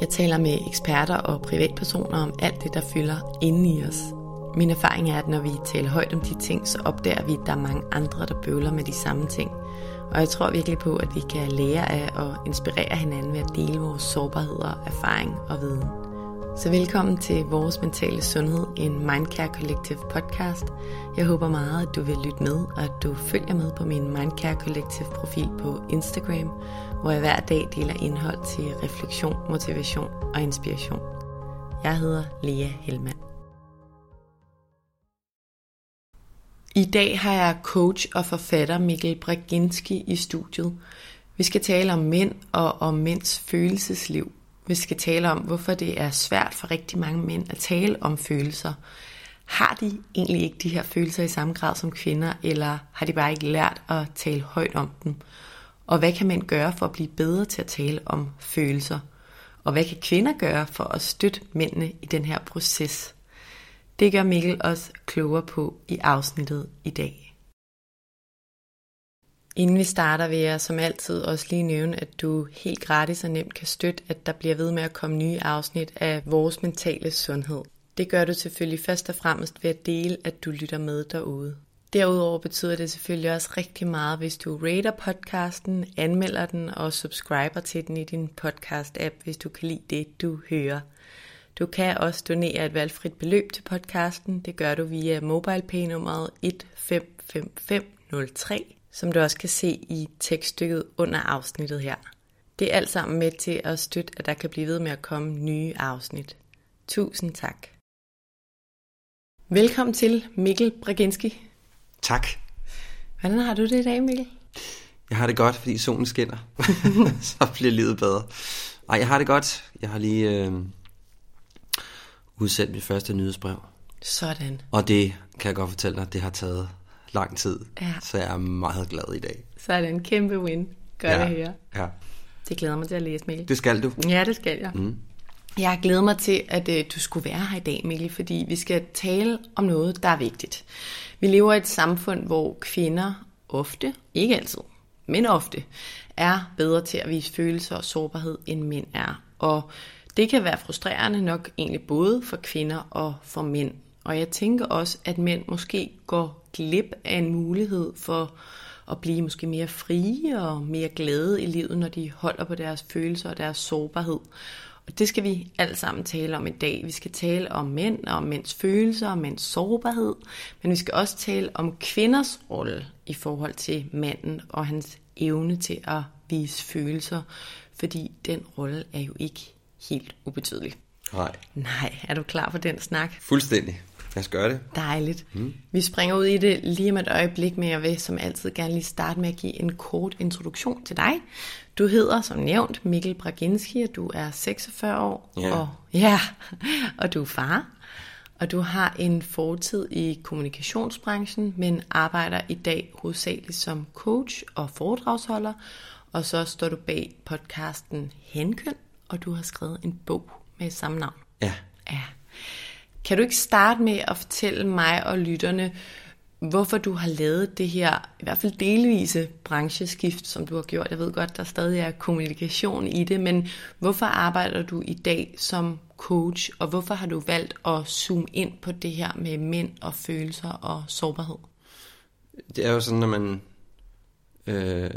Jeg taler med eksperter og privatpersoner om alt det, der fylder inde i os. Min erfaring er, at når vi taler højt om de ting, så opdager vi, at der er mange andre, der bøvler med de samme ting. Og jeg tror virkelig på, at vi kan lære af og inspirere hinanden ved at dele vores sårbarheder, erfaring og viden. Så velkommen til Vores Mentale Sundhed, en Mindcare Collective podcast. Jeg håber meget, at du vil lytte med, og at du følger med på min Mindcare Collective profil på Instagram, hvor jeg hver dag deler indhold til refleksion, motivation og inspiration. Jeg hedder Lea Helmand. I dag har jeg coach og forfatter Mikkel Braginski i studiet. Vi skal tale om mænd og om mænds følelsesliv. Vi skal tale om, hvorfor det er svært for rigtig mange mænd at tale om følelser. Har de egentlig ikke de her følelser i samme grad som kvinder, eller har de bare ikke lært at tale højt om dem? Og hvad kan mænd gøre for at blive bedre til at tale om følelser? Og hvad kan kvinder gøre for at støtte mændene i den her proces? Det gør Mikkel os klogere på i afsnittet i dag. Inden vi starter vil jeg som altid også lige nævne, at du helt gratis og nemt kan støtte, at der bliver ved med at komme nye afsnit af vores mentale sundhed. Det gør du selvfølgelig først og fremmest ved at dele, at du lytter med derude. Derudover betyder det selvfølgelig også rigtig meget, hvis du rater podcasten, anmelder den og subscriber til den i din podcast-app, hvis du kan lide det, du hører. Du kan også donere et valgfrit beløb til podcasten. Det gør du via MobilePay-nummeret 155503, som du også kan se i tekststykket under afsnittet her. Det er alt sammen med til at støtte, at der kan blive ved med at komme nye afsnit. Tusind tak. Velkommen til Mikkel Braginski. Tak. Hvordan har du det i dag, Mikkel? Jeg har det godt, fordi solen skinner. så bliver livet bedre. Nej, jeg har det godt. Jeg har lige øh, udsendt mit første nyhedsbrev. Sådan. Og det kan jeg godt fortælle dig, det har taget lang tid. Ja. Så jeg er meget glad i dag. Så er det en kæmpe win. Godt ja. at høre. Ja. Det glæder mig til at læse, Mikkel. Det skal du. Ja, det skal jeg. Mm. Jeg glæder mig til, at øh, du skulle være her i dag, Mikkel, fordi vi skal tale om noget, der er vigtigt. Vi lever i et samfund, hvor kvinder ofte, ikke altid, men ofte, er bedre til at vise følelser og sårbarhed, end mænd er. Og det kan være frustrerende nok egentlig både for kvinder og for mænd. Og jeg tænker også, at mænd måske går glip af en mulighed for at blive måske mere frie og mere glade i livet, når de holder på deres følelser og deres sårbarhed. Det skal vi alt sammen tale om i dag. Vi skal tale om mænd og mænds følelser og mænds sårbarhed, men vi skal også tale om kvinders rolle i forhold til manden og hans evne til at vise følelser, fordi den rolle er jo ikke helt ubetydelig. Nej. Nej, er du klar for den snak? Fuldstændig. Lad os gøre det. Dejligt. Mm. Vi springer ud i det lige om et øjeblik, men jeg vil som altid gerne lige starte med at give en kort introduktion til dig. Du hedder, som nævnt, Mikkel Braginski, og du er 46 år. Ja. Og, ja, og du er far. Og du har en fortid i kommunikationsbranchen, men arbejder i dag hovedsageligt som coach og foredragsholder. Og så står du bag podcasten Henkøn, og du har skrevet en bog med samme navn. Ja. Ja. Kan du ikke starte med at fortælle mig og lytterne, hvorfor du har lavet det her, i hvert fald delvise brancheskift, som du har gjort. Jeg ved godt, der stadig er kommunikation i det, men hvorfor arbejder du i dag som coach, og hvorfor har du valgt at zoome ind på det her med mænd og følelser og sårbarhed? det er jo sådan, når man, øh,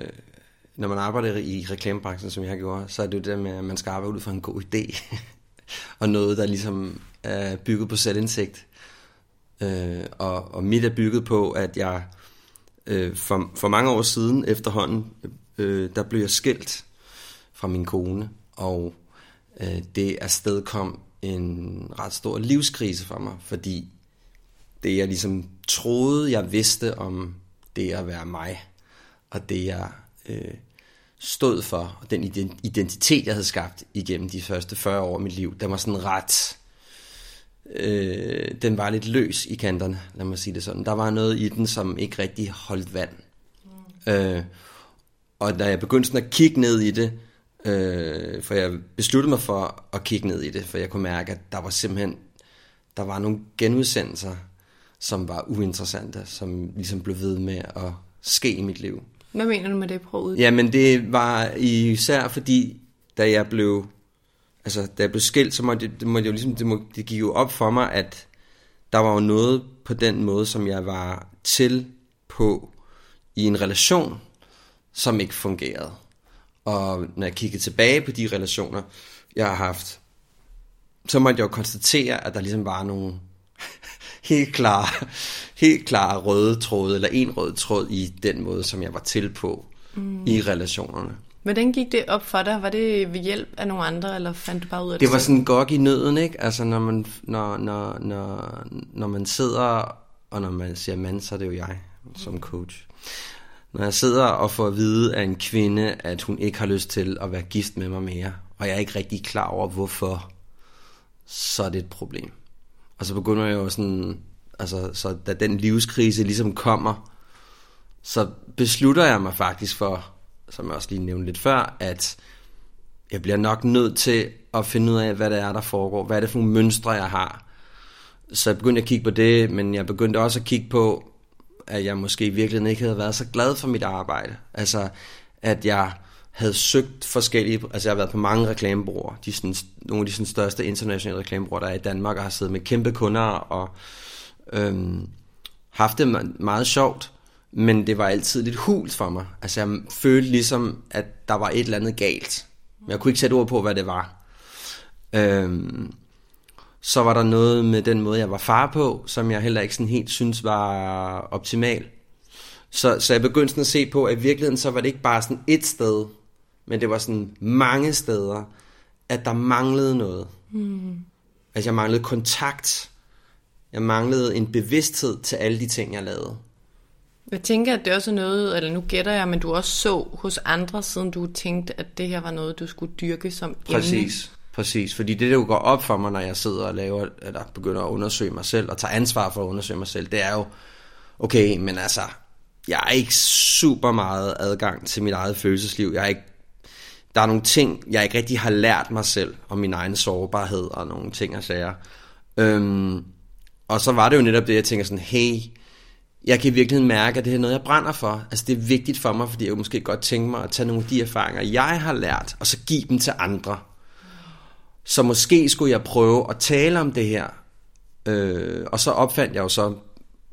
når man arbejder i reklamebranchen, som jeg gjorde, så er det jo det med, at man skal arbejde ud fra en god idé. og noget, der ligesom er bygget på selvindsigt. Øh, og, og mit er bygget på, at jeg øh, for, for mange år siden efterhånden, øh, der blev jeg skilt fra min kone, og øh, det afsted kom en ret stor livskrise for mig, fordi det jeg ligesom troede, jeg vidste om det at være mig, og det jeg øh, stod for, og den identitet, jeg havde skabt igennem de første 40 år af mit liv, den var sådan ret, øh, den var lidt løs i kanterne, lad mig sige det sådan. Der var noget i den, som ikke rigtig holdt vand. Mm. Øh, og da jeg begyndte sådan at kigge ned i det, øh, for jeg besluttede mig for at kigge ned i det, for jeg kunne mærke, at der var simpelthen, der var nogle genudsendelser, som var uinteressante, som ligesom blev ved med at ske i mit liv. Hvad mener du med det? Prøv Jamen det var især fordi, da jeg blev, altså da jeg blev skilt, så måtte det, det, måtte jo ligesom, det, må, det gik jo op for mig, at der var jo noget på den måde, som jeg var til på i en relation, som ikke fungerede. Og når jeg kiggede tilbage på de relationer, jeg har haft, så måtte jeg jo konstatere, at der ligesom var nogle helt klare, helt klare røde tråde, eller en rød tråd i den måde, som jeg var til på mm. i relationerne. Hvordan gik det op for dig? Var det ved hjælp af nogle andre, eller fandt du bare ud af det? Det var sådan en gok i nøden, ikke? Altså, når man, når, når, når, når man sidder, og når man siger mand, så er det jo jeg som coach. Når jeg sidder og får at vide af en kvinde, at hun ikke har lyst til at være gift med mig mere, og jeg er ikke rigtig klar over, hvorfor, så er det et problem. Og så begynder jeg jo sådan, altså, så da den livskrise ligesom kommer, så beslutter jeg mig faktisk for, som jeg også lige nævnte lidt før, at jeg bliver nok nødt til at finde ud af, hvad det er, der foregår. Hvad er det for nogle mønstre, jeg har? Så jeg begyndte at kigge på det, men jeg begyndte også at kigge på, at jeg måske i virkeligheden ikke havde været så glad for mit arbejde. Altså, at jeg havde søgt forskellige, altså jeg har været på mange reklamebureauer, de sådan, nogle af de sådan, største internationale reklamebureauer, der er i Danmark, og har siddet med kæmpe kunder og øhm, haft det meget sjovt, men det var altid lidt hult for mig. Altså jeg følte ligesom, at der var et eller andet galt, men jeg kunne ikke sætte ord på, hvad det var. Øhm, så var der noget med den måde, jeg var far på, som jeg heller ikke sådan helt synes var optimal. Så, så jeg begyndte sådan at se på, at i virkeligheden så var det ikke bare sådan et sted, men det var sådan mange steder, at der manglede noget. Mm. Altså jeg manglede kontakt. Jeg manglede en bevidsthed til alle de ting, jeg lavede. Jeg tænker, at det også er noget, eller nu gætter jeg, men du også så hos andre, siden du tænkte, at det her var noget, du skulle dyrke som emne. Præcis, præcis. Fordi det, der jo går op for mig, når jeg sidder og laver, eller begynder at undersøge mig selv, og tager ansvar for at undersøge mig selv, det er jo, okay, men altså, jeg har ikke super meget adgang til mit eget følelsesliv. Jeg er ikke der er nogle ting, jeg ikke rigtig har lært mig selv om min egen sårbarhed og nogle ting og sager. Øhm, og så var det jo netop det, jeg tænker sådan, hey, jeg kan i virkeligheden mærke, at det er noget, jeg brænder for. Altså det er vigtigt for mig, fordi jeg måske godt tænke mig at tage nogle af de erfaringer, jeg har lært, og så give dem til andre. Så måske skulle jeg prøve at tale om det her. Øh, og så opfandt jeg jo så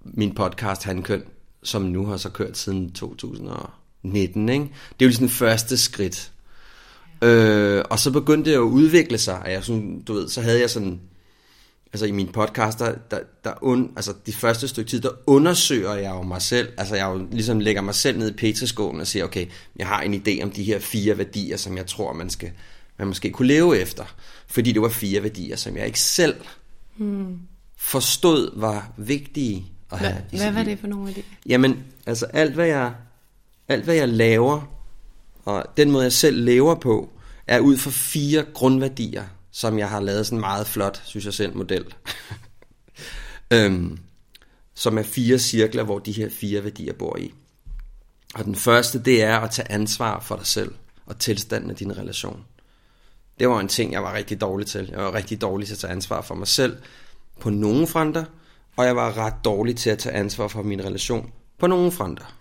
min podcast Handkøn, som nu har så kørt siden 2019. Ikke? Det er jo ligesom første skridt. Øh, og så begyndte det at udvikle sig, og jeg sådan, du ved, så havde jeg sådan, altså i min podcast, der, der, der un, altså de første stykke tid, der undersøger jeg jo mig selv, altså jeg jo ligesom lægger mig selv ned i petriskålen og siger, okay, jeg har en idé om de her fire værdier, som jeg tror, man skal, man måske kunne leve efter, fordi det var fire værdier, som jeg ikke selv hmm. forstod var vigtige at have. Hvad, hvad var det for nogle af? Jamen, altså alt hvad jeg, alt hvad jeg laver, og den måde, jeg selv lever på, er ud fra fire grundværdier, som jeg har lavet sådan en meget flot, synes jeg selv, model. øhm, som er fire cirkler, hvor de her fire værdier bor i. Og den første, det er at tage ansvar for dig selv og tilstanden af din relation. Det var en ting, jeg var rigtig dårlig til. Jeg var rigtig dårlig til at tage ansvar for mig selv på nogle fronter, og jeg var ret dårlig til at tage ansvar for min relation på nogle fronter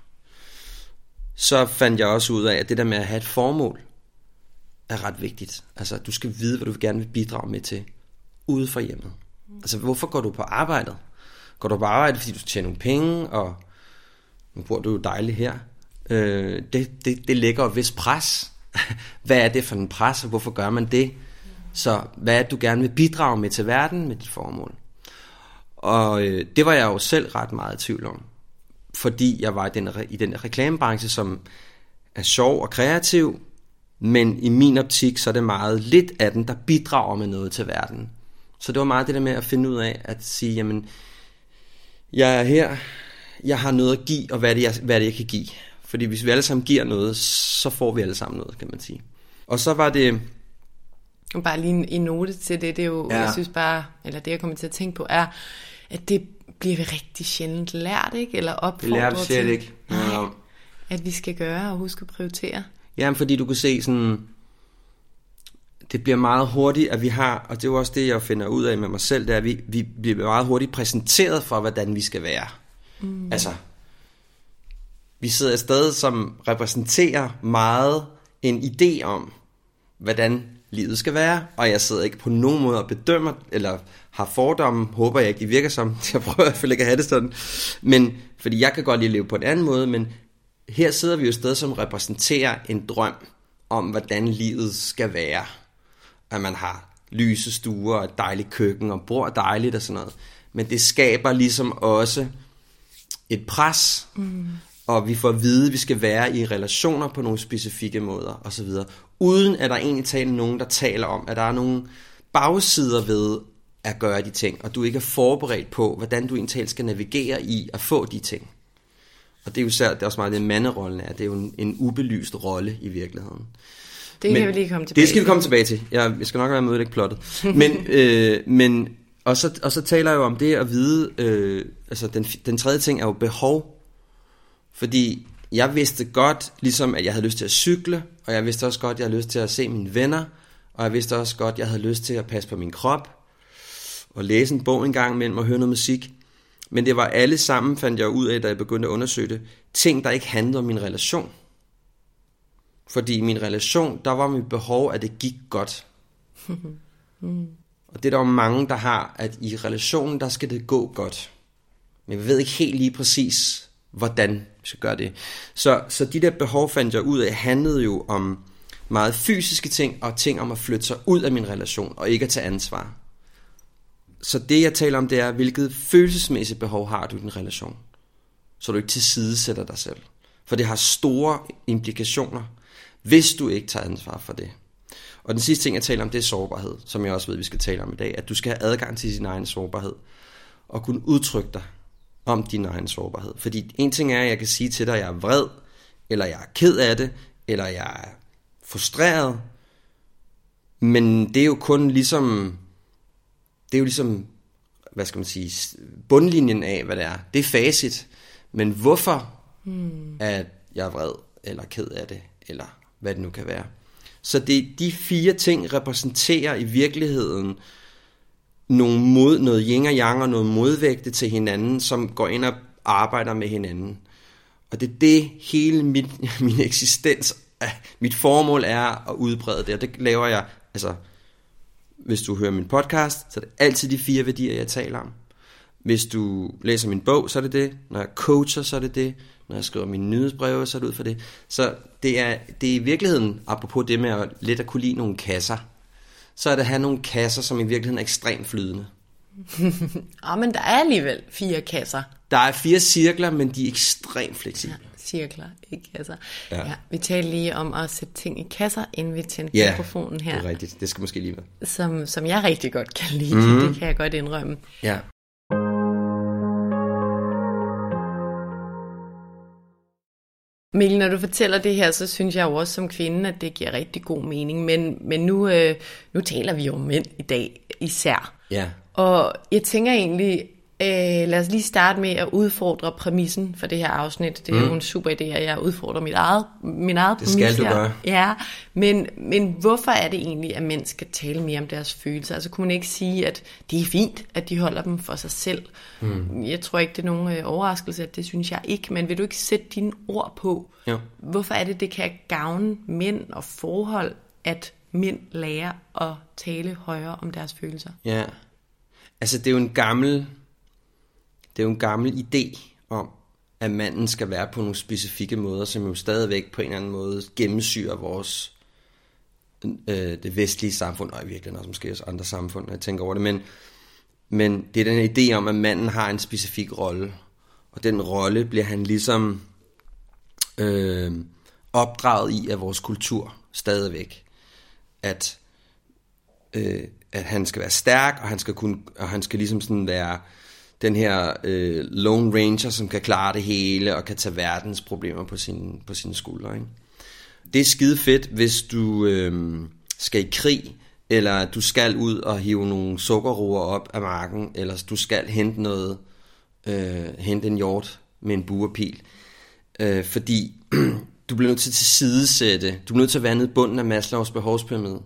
så fandt jeg også ud af, at det der med at have et formål, er ret vigtigt. Altså, du skal vide, hvad du gerne vil bidrage med til, ude for hjemmet. Altså, hvorfor går du på arbejdet? Går du på arbejde, fordi du skal tjene nogle penge, og nu bor du jo dejligt her. Øh, det, det, det lægger et vist pres. hvad er det for en pres, og hvorfor gør man det? Så hvad er det, du gerne vil bidrage med til verden med dit formål? Og øh, det var jeg jo selv ret meget i tvivl om. Fordi jeg var i den, i den reklamebranche, som er sjov og kreativ, men i min optik, så er det meget lidt af den, der bidrager med noget til verden. Så det var meget det der med at finde ud af, at sige, jamen, jeg er her, jeg har noget at give, og hvad er det, jeg, hvad er det, jeg kan give? Fordi hvis vi alle sammen giver noget, så får vi alle sammen noget, kan man sige. Og så var det... Bare lige en, en note til det, det er jo, ja. jeg synes bare, eller det jeg kommer til at tænke på, er, at det bliver vi rigtig sjældent lært, ikke? Eller opfordret det til. ikke. Ja. At vi skal gøre og huske at prioritere. Ja, fordi du kan se sådan, det bliver meget hurtigt, at vi har, og det er jo også det, jeg finder ud af med mig selv, det er, at vi, vi bliver meget hurtigt præsenteret for, hvordan vi skal være. Mm. Altså, vi sidder et sted, som repræsenterer meget en idé om, hvordan livet skal være, og jeg sidder ikke på nogen måde og bedømmer, eller har fordomme, håber jeg ikke, de virker som, jeg prøver i hvert fald ikke at have det sådan, men, fordi jeg kan godt lide at leve på en anden måde, men her sidder vi jo et sted, som repræsenterer en drøm om, hvordan livet skal være. At man har lyse stuer og et dejligt køkken og bor dejligt og sådan noget. Men det skaber ligesom også et pres, mm. og vi får at vide, at vi skal være i relationer på nogle specifikke måder osv. Uden at der egentlig taler nogen, der taler om, at der er nogle bagsider ved at gøre de ting, og du ikke er forberedt på, hvordan du egentlig skal navigere i at få de ting. Og det er jo særligt, det er også meget det manderollen er. Det er jo en, en ubelyst rolle i virkeligheden. Det kan men, vi lige komme tilbage Det skal vi komme tilbage til. Jeg, jeg skal nok være med at plottet. Men, øh, men og, så, og så taler jeg jo om det at vide, øh, altså den, den tredje ting er jo behov. Fordi jeg vidste godt, ligesom at jeg havde lyst til at cykle, og jeg vidste også godt, at jeg havde lyst til at se mine venner, og jeg vidste også godt, at jeg havde lyst til at passe på min krop, og læse en bog en gang imellem og høre noget musik. Men det var alle sammen, fandt jeg ud af, da jeg begyndte at undersøge det, ting, der ikke handlede om min relation. Fordi i min relation, der var mit behov, at det gik godt. mm. Og det er der jo mange, der har, at i relationen, der skal det gå godt. Men vi ved ikke helt lige præcis, hvordan vi skal gøre det. Så, så de der behov, fandt jeg ud af, handlede jo om meget fysiske ting, og ting om at flytte sig ud af min relation, og ikke at tage ansvar. Så det, jeg taler om, det er, hvilket følelsesmæssigt behov har du i din relation. Så du ikke tilsidesætter dig selv. For det har store implikationer, hvis du ikke tager ansvar for det. Og den sidste ting, jeg taler om, det er sårbarhed, som jeg også ved, vi skal tale om i dag. At du skal have adgang til din egen sårbarhed, og kunne udtrykke dig om din egen sårbarhed. Fordi en ting er, at jeg kan sige til dig, at jeg er vred, eller jeg er ked af det, eller jeg er frustreret, men det er jo kun ligesom det er jo ligesom, hvad skal man sige, bundlinjen af, hvad det er. Det er facit. Men hvorfor hmm. at jeg er vred, eller ked af det, eller hvad det nu kan være. Så det, de fire ting repræsenterer i virkeligheden nogle mod, noget yin og yang og noget modvægte til hinanden, som går ind og arbejder med hinanden. Og det er det hele mit, min eksistens, mit formål er at udbrede det, og det laver jeg, altså hvis du hører min podcast, så er det altid de fire værdier, jeg taler om. Hvis du læser min bog, så er det det. Når jeg coacher, så er det det. Når jeg skriver mine nyhedsbreve, så er det ud for det. Så det er, det er i virkeligheden, apropos det med at lidt at kunne lide nogle kasser, så er det at have nogle kasser, som i virkeligheden er ekstremt flydende. Ja, men der er alligevel fire kasser. Der er fire cirkler, men de er ekstremt fleksible. Ja cirkler, ikke kasser. Ja. ja. vi talte lige om at sætte ting i kasser, inden vi tændte ja, mikrofonen her. det er rigtigt. Det skal måske lige være. Som, som jeg rigtig godt kan lide, mm. det kan jeg godt indrømme. Ja. Mikkel, når du fortæller det her, så synes jeg jo også som kvinde, at det giver rigtig god mening. Men, men nu, øh, nu taler vi jo om mænd i dag især. Ja. Og jeg tænker egentlig, Øh, lad os lige starte med at udfordre præmissen for det her afsnit. Det er mm. jo en super idé, at jeg udfordrer mit eget, min eget Det skal du her. gøre. Ja, men, men hvorfor er det egentlig, at mænd skal tale mere om deres følelser? Altså kunne man ikke sige, at det er fint, at de holder dem for sig selv? Mm. Jeg tror ikke, det er nogen øh, overraskelse, at det synes jeg ikke. Men vil du ikke sætte dine ord på? Jo. Hvorfor er det, det kan gavne mænd og forhold, at mænd lærer at tale højere om deres følelser? Ja, altså det er jo en gammel det er jo en gammel idé om, at manden skal være på nogle specifikke måder, som jo stadigvæk på en eller anden måde gennemsyrer vores øh, det vestlige samfund, og i virkeligheden også måske også andre samfund, når jeg tænker over det, men, men det er den idé om, at manden har en specifik rolle, og den rolle bliver han ligesom øh, opdraget i af vores kultur stadigvæk, at, øh, at han skal være stærk, og han skal, kunne, og han skal ligesom sådan være den her øh, lone ranger, som kan klare det hele, og kan tage verdens problemer på sin, på sine skuldre, ikke? det er skide fedt, hvis du øh, skal i krig, eller du skal ud og hive nogle sukkerroer op af marken, eller du skal hente noget, øh, hente en hjort med en buerpil. Øh, fordi du bliver nødt til at tilsidesætte, du bliver nødt til at være nede i bunden af Maslows behovspyramide.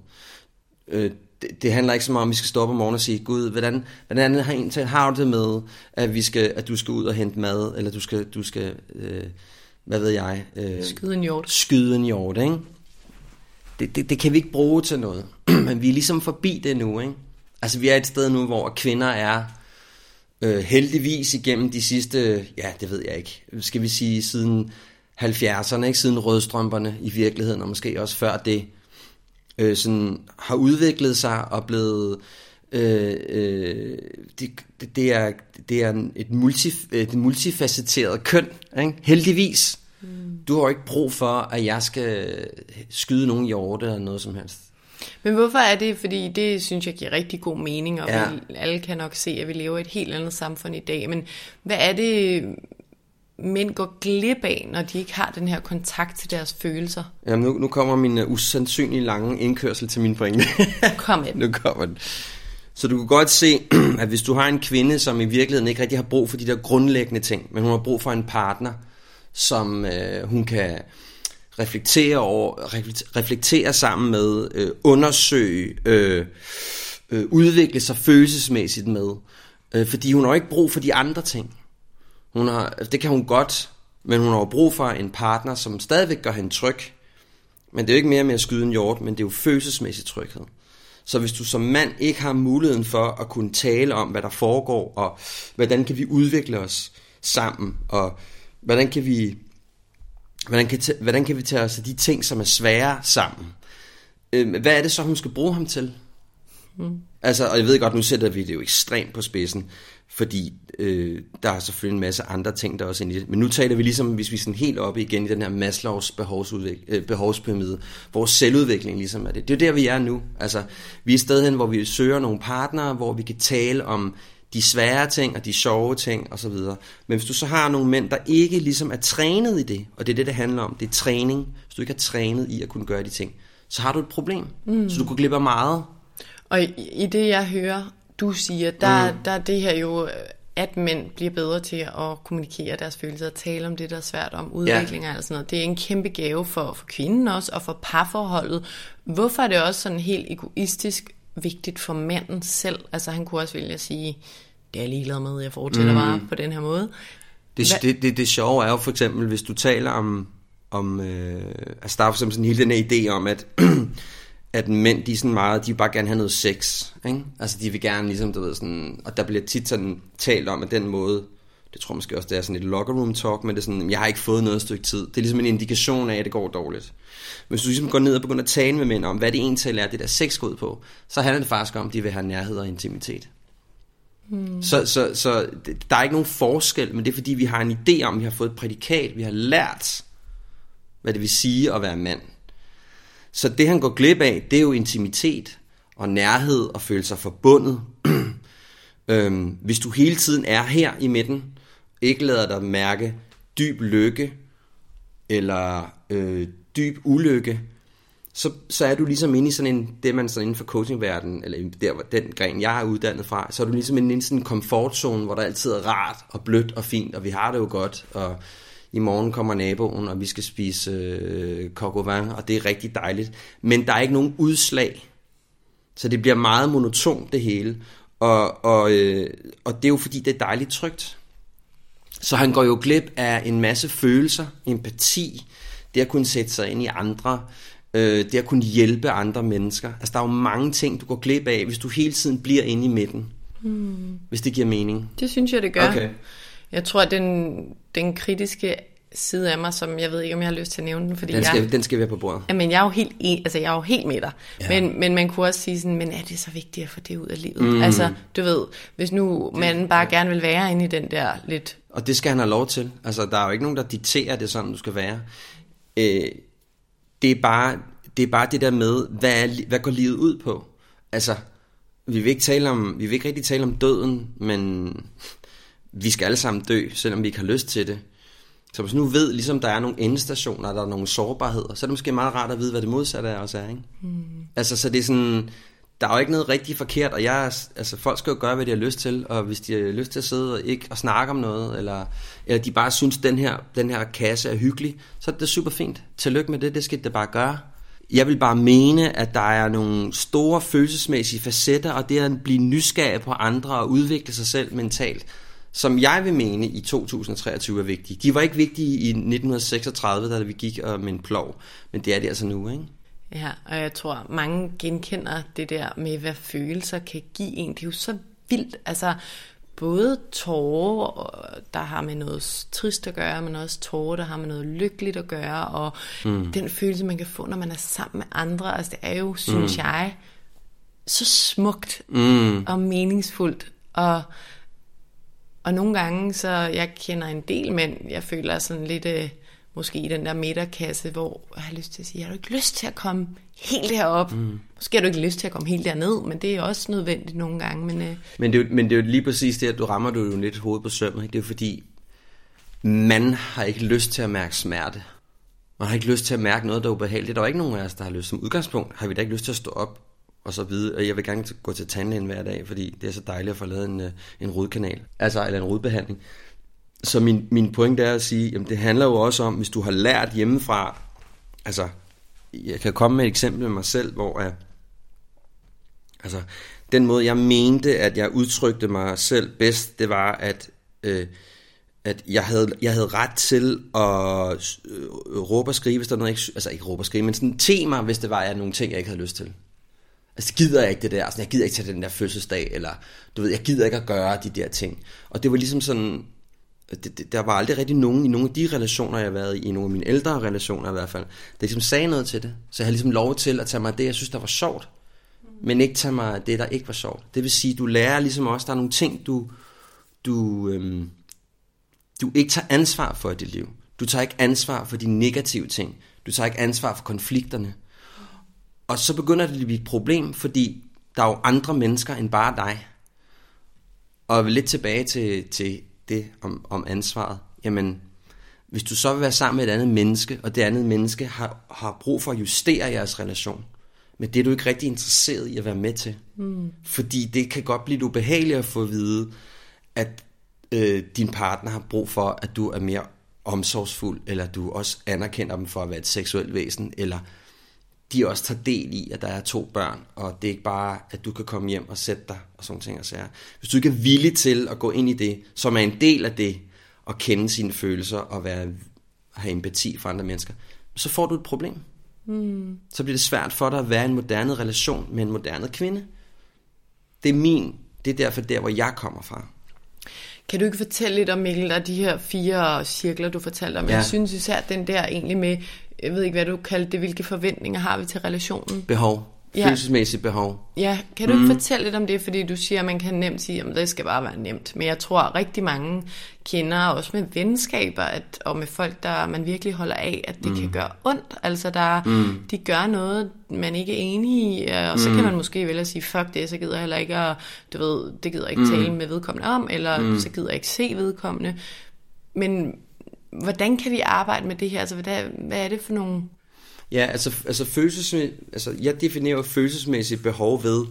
Øh, det, det handler ikke så meget om, at vi skal stoppe om morgenen og sige, Gud, hvordan, hvordan har, har du det med, at, vi skal, at du skal ud og hente mad, eller du skal, du skal øh, hvad ved jeg... Øh, skyde en hjort. Skyde en hjort, ikke? Det, det, det kan vi ikke bruge til noget. Men vi er ligesom forbi det nu, ikke? Altså vi er et sted nu, hvor kvinder er øh, heldigvis igennem de sidste, ja det ved jeg ikke, skal vi sige siden 70'erne, ikke? Siden rødstrømperne i virkeligheden, og måske også før det, øh, sådan, har udviklet sig og blevet... Øh, øh, det, det, er, det er et, multi, et multifacetteret køn, ikke? heldigvis. Mm. Du har ikke brug for, at jeg skal skyde nogen hjorte eller noget som helst. Men hvorfor er det? Fordi det synes jeg giver rigtig god mening, og ja. vi, alle kan nok se, at vi lever i et helt andet samfund i dag. Men hvad er det, mænd går glip af, når de ikke har den her kontakt til deres følelser? Jamen nu, nu kommer min uh, usandsynlig lange indkørsel til min pointe. Kom med Nu kommer den. Så du kan godt se, at hvis du har en kvinde, som i virkeligheden ikke rigtig har brug for de der grundlæggende ting, men hun har brug for en partner, som øh, hun kan reflektere over, reflektere sammen med, øh, undersøge, øh, øh, udvikle sig følelsesmæssigt med. Øh, fordi hun har ikke brug for de andre ting. Hun har, det kan hun godt, men hun har brug for en partner, som stadigvæk gør hende tryg. Men det er jo ikke mere med at skyde en hjort, men det er jo følelsesmæssig tryghed. Så hvis du som mand ikke har muligheden for at kunne tale om, hvad der foregår, og hvordan kan vi udvikle os sammen, og hvordan kan vi, hvordan kan, hvordan kan vi tage os af de ting, som er svære sammen, øh, hvad er det så, hun skal bruge ham til? Mm. Altså, og jeg ved godt, nu sætter vi det jo ekstremt på spidsen, fordi øh, der er selvfølgelig en masse andre ting, der også ind i det. Men nu taler vi ligesom, hvis vi er sådan helt oppe igen i den her Maslows øh, behovspyramide, hvor selvudvikling ligesom er det. Det er der, vi er nu. Altså, vi er et sted hen, hvor vi søger nogle partnere, hvor vi kan tale om de svære ting og de sjove ting osv. Men hvis du så har nogle mænd, der ikke ligesom er trænet i det, og det er det, det handler om, det er træning. Hvis du ikke er trænet i at kunne gøre de ting, så har du et problem. Mm. Så du kunne glippe meget. Og i, i det, jeg hører, du siger, der, mm. der er det her jo, at mænd bliver bedre til at kommunikere deres følelser og tale om det, der er svært om udvikling ja. og sådan noget. Det er en kæmpe gave for, for kvinden også, og for parforholdet. Hvorfor er det også sådan helt egoistisk vigtigt for manden selv? Altså han kunne også vælge at sige, det er jeg ligeglad med, jeg fortæller mm. bare på den her måde. Det, det, det, det sjove er jo for eksempel, hvis du taler om, om øh, altså der er for eksempel sådan hele den her idé om, at at mænd, de er sådan meget, de vil bare gerne have noget sex, ikke? Altså, de vil gerne ligesom, du ved, sådan, og der bliver tit sådan talt om, at den måde, det tror jeg måske også, det er sådan et locker room talk, men det er sådan, jeg har ikke fået noget stykke tid. Det er ligesom en indikation af, at det går dårligt. Hvis du ligesom går ned og begynder at tale med mænd om, hvad det egentlig er, det der sex går ud på, så handler det faktisk om, at de vil have nærhed og intimitet. Hmm. Så, så, så der er ikke nogen forskel, men det er fordi, vi har en idé om, vi har fået et prædikat, vi har lært, hvad det vil sige at være mand. Så det han går glip af, det er jo intimitet og nærhed og føle sig forbundet. øhm, hvis du hele tiden er her i midten, ikke lader dig mærke dyb lykke eller øh, dyb ulykke, så, så er du ligesom inde i sådan en, det man sådan inden for coachingverdenen, eller der, den gren, jeg er uddannet fra, så er du ligesom inde i sådan en komfortzone, hvor der altid er rart og blødt og fint, og vi har det jo godt, og i morgen kommer naboen, og vi skal spise øh, coq og det er rigtig dejligt. Men der er ikke nogen udslag, så det bliver meget monotont det hele. Og, og, øh, og det er jo fordi, det er dejligt trygt. Så han går jo glip af en masse følelser, empati, det at kunne sætte sig ind i andre, øh, det at kunne hjælpe andre mennesker. Altså der er jo mange ting, du går glip af, hvis du hele tiden bliver inde i midten. Hmm. Hvis det giver mening. Det synes jeg, det gør. Okay. Jeg tror, at den, den kritiske side af mig, som jeg ved ikke, om jeg har lyst til at nævne den, fordi Den skal, jeg, den skal være på bordet. Jamen, jeg er jo helt, altså, jeg er jo helt med dig. Ja. Men, men man kunne også sige sådan, men er det så vigtigt at få det ud af livet? Mm. Altså, du ved, hvis nu manden bare gerne vil være inde i den der lidt... Og det skal han have lov til. Altså, der er jo ikke nogen, der dikterer det sådan, du skal være. Øh, det, er bare, det er bare det der med, hvad, er, hvad går livet ud på? Altså, vi vil ikke tale om, vi vil ikke rigtig tale om døden, men vi skal alle sammen dø, selvom vi ikke har lyst til det. Så hvis nu ved, ligesom der er nogle endestationer, der er nogle sårbarheder, så er det måske meget rart at vide, hvad det modsatte er også er, ikke? Mm. Altså, så det er sådan, der er jo ikke noget rigtig forkert, og jeg, altså, folk skal jo gøre, hvad de har lyst til, og hvis de har lyst til at sidde og ikke og snakke om noget, eller, eller de bare synes, den her, den her kasse er hyggelig, så er det super fint. Tillykke med det, det skal det bare gøre. Jeg vil bare mene, at der er nogle store følelsesmæssige facetter, og det at blive nysgerrig på andre og udvikle sig selv mentalt, som jeg vil mene i 2023 er vigtige. De var ikke vigtige i 1936, da vi gik øh, med en plov, men det er det altså nu, ikke? Ja, og jeg tror, mange genkender det der med, hvad følelser kan give en. Det er jo så vildt. Altså, både tårer, der har med noget trist at gøre, men også tårer, der har med noget lykkeligt at gøre, og mm. den følelse, man kan få, når man er sammen med andre, altså det er jo, synes mm. jeg, så smukt Mm. og meningsfuldt, og, og nogle gange, så jeg kender en del mænd, jeg føler sådan lidt, øh, måske i den der midterkasse, hvor jeg har lyst til at sige, har du ikke lyst til at komme helt derop? Mm. Måske har du ikke lyst til at komme helt derned, men det er også nødvendigt nogle gange, men øh, Men det, er jo- men det er jo lige præcis det, at du rammer du jo lidt hovedet på sømmet. Ikke? Det er jo fordi, man har ikke lyst til at mærke smerte. Man har ikke lyst til at mærke noget, der er ubehageligt. Der er jo ikke nogen af os, der har lyst. Som udgangspunkt har vi da ikke lyst til at stå op og så vide, at jeg vil gerne gå til tandlægen hver dag, fordi det er så dejligt at få lavet en, øh, en rodkanal. Altså, eller en rodbehandling. Så min, min pointe er at sige, jamen det handler jo også om, hvis du har lært hjemmefra, altså, jeg kan komme med et eksempel med mig selv, hvor jeg, Altså, den måde, jeg mente, at jeg udtrykte mig selv bedst, det var, at, øh, at jeg, havde, jeg havde ret til at øh, råbe og skrive, hvis der noget, ikke, altså ikke råbe og skrive, men sådan tema, hvis det var jeg nogle ting, jeg ikke havde lyst til. Altså, gider jeg ikke det der, altså, jeg gider ikke til den der fødselsdag, eller du ved, jeg gider ikke at gøre de der ting. Og det var ligesom sådan, det, det, der var aldrig rigtig nogen i nogle af de relationer, jeg har været i, i nogle af mine ældre relationer i hvert fald, der ligesom sagde noget til det. Så jeg havde ligesom lov til at tage mig af det, jeg synes, der var sjovt, men ikke tage mig af det, der ikke var sjovt. Det vil sige, du lærer ligesom også, der er nogle ting, du, du, øhm, du ikke tager ansvar for i dit liv. Du tager ikke ansvar for de negative ting. Du tager ikke ansvar for konflikterne. Og så begynder det at blive et problem, fordi der er jo andre mennesker end bare dig. Og lidt tilbage til, til det om, om ansvaret. Jamen, hvis du så vil være sammen med et andet menneske, og det andet menneske har, har brug for at justere jeres relation, men det er du ikke rigtig interesseret i at være med til. Mm. Fordi det kan godt blive ubehageligt at få at vide, at øh, din partner har brug for, at du er mere omsorgsfuld, eller du også anerkender dem for at være et seksuelt væsen, eller de også tager del i, at der er to børn, og det er ikke bare, at du kan komme hjem og sætte dig, og sådan ting og sager. Hvis du ikke er villig til at gå ind i det, som er en del af det, og kende sine følelser, og være, have empati for andre mennesker, så får du et problem. Mm. Så bliver det svært for dig at være i en moderne relation med en moderne kvinde. Det er min, det er derfor der, hvor jeg kommer fra. Kan du ikke fortælle lidt om, Mikkel, er de her fire cirkler, du fortalte om? Ja. Jeg synes især den der egentlig med, jeg ved ikke, hvad du kaldte det, hvilke forventninger har vi til relationen? Behov. Ja. Følelsesmæssigt behov. Ja, kan du mm. ikke fortælle lidt om det, fordi du siger, at man kan nemt sige, at det skal bare være nemt. Men jeg tror, at rigtig mange kender, også med venskaber, at, og med folk, der man virkelig holder af, at det mm. kan gøre ondt. Altså, der, mm. de gør noget, man ikke er enig i, øh, og så mm. kan man måske vælge at sige, fuck det, så gider jeg heller ikke, at, du ved, det gider jeg ikke tale med vedkommende om, eller mm. så gider jeg ikke se vedkommende. Men hvordan kan vi arbejde med det her? Altså, hvad, hvad er det for nogle... Ja, altså, altså, følelsesmæ- altså jeg definerer følelsesmæssigt behov ved,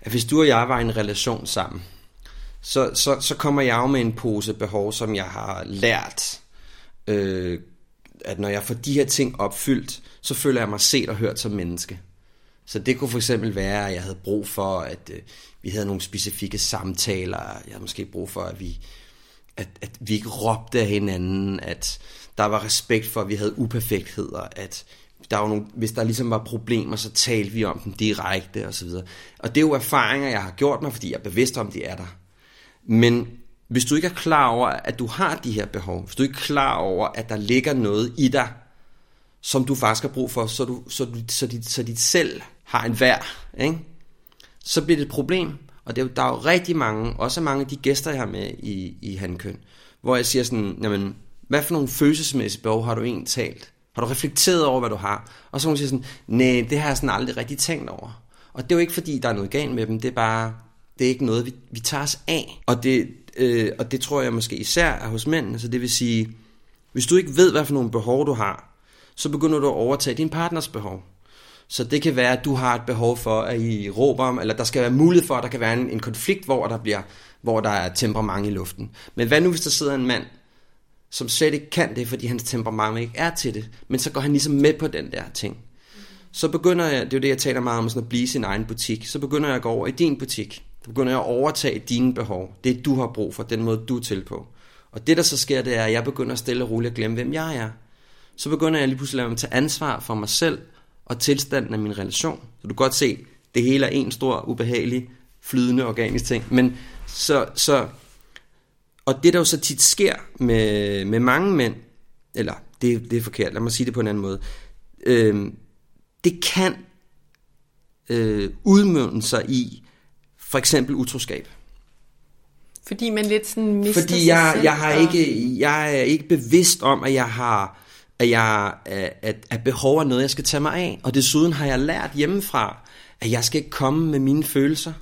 at hvis du og jeg var i en relation sammen, så, så, så kommer jeg jo med en pose behov, som jeg har lært, øh, at når jeg får de her ting opfyldt, så føler jeg mig set og hørt som menneske. Så det kunne for eksempel være, at jeg havde brug for, at øh, vi havde nogle specifikke samtaler. Jeg havde måske brug for, at vi, at, at vi ikke råbte af hinanden, at der var respekt for, at vi havde uperfektheder, at der var nogle, hvis der ligesom var problemer, så talte vi om dem direkte og så videre. Og det er jo erfaringer, jeg har gjort mig, fordi jeg er bevidst om, de er der. Men hvis du ikke er klar over, at du har de her behov, hvis du ikke er klar over, at der ligger noget i dig, som du faktisk har brug for, så, du, så, du, så, dit, så dit selv har en værd, ikke? så bliver det et problem. Og det der er jo rigtig mange, også mange af de gæster, jeg har med i, i Handkøn, hvor jeg siger sådan, jamen, hvad for nogle følelsesmæssige behov har du egentlig talt? Har du reflekteret over, hvad du har? Og så hun siger sådan, nej, det har jeg sådan aldrig rigtig tænkt over. Og det er jo ikke fordi, der er noget galt med dem, det er bare, det er ikke noget, vi, vi tager os af. Og det, øh, og det tror jeg måske især er hos mændene, Så det vil sige, hvis du ikke ved, hvad for nogle behov du har, så begynder du at overtage din partners behov. Så det kan være, at du har et behov for, at I råber om, eller der skal være mulighed for, at der kan være en, en konflikt, hvor der, bliver, hvor der er temperament i luften. Men hvad nu, hvis der sidder en mand, som slet ikke kan det, fordi hans temperament ikke er til det, men så går han ligesom med på den der ting. Så begynder jeg, det er jo det, jeg taler meget om, sådan at blive sin egen butik, så begynder jeg at gå over i din butik. Så begynder jeg at overtage dine behov, det du har brug for, den måde du er til på. Og det der så sker, det er, at jeg begynder at stille og roligt at glemme, hvem jeg er. Så begynder jeg lige pludselig at tage ansvar for mig selv, og tilstanden af min relation. Så du kan godt se, det hele er en stor, ubehagelig, flydende, organisk ting. Men så, så og det der jo så tit sker med, med mange mænd, eller det, det er forkert, lad mig sige det på en anden måde, øh, det kan øh, udmønte sig i for eksempel utroskab. Fordi man lidt sådan mister Fordi jeg, sig selv, jeg, har og... ikke, jeg er ikke bevidst om, at jeg har at jeg at, at behov er noget, jeg skal tage mig af. Og desuden har jeg lært hjemmefra, at jeg skal ikke komme med mine følelser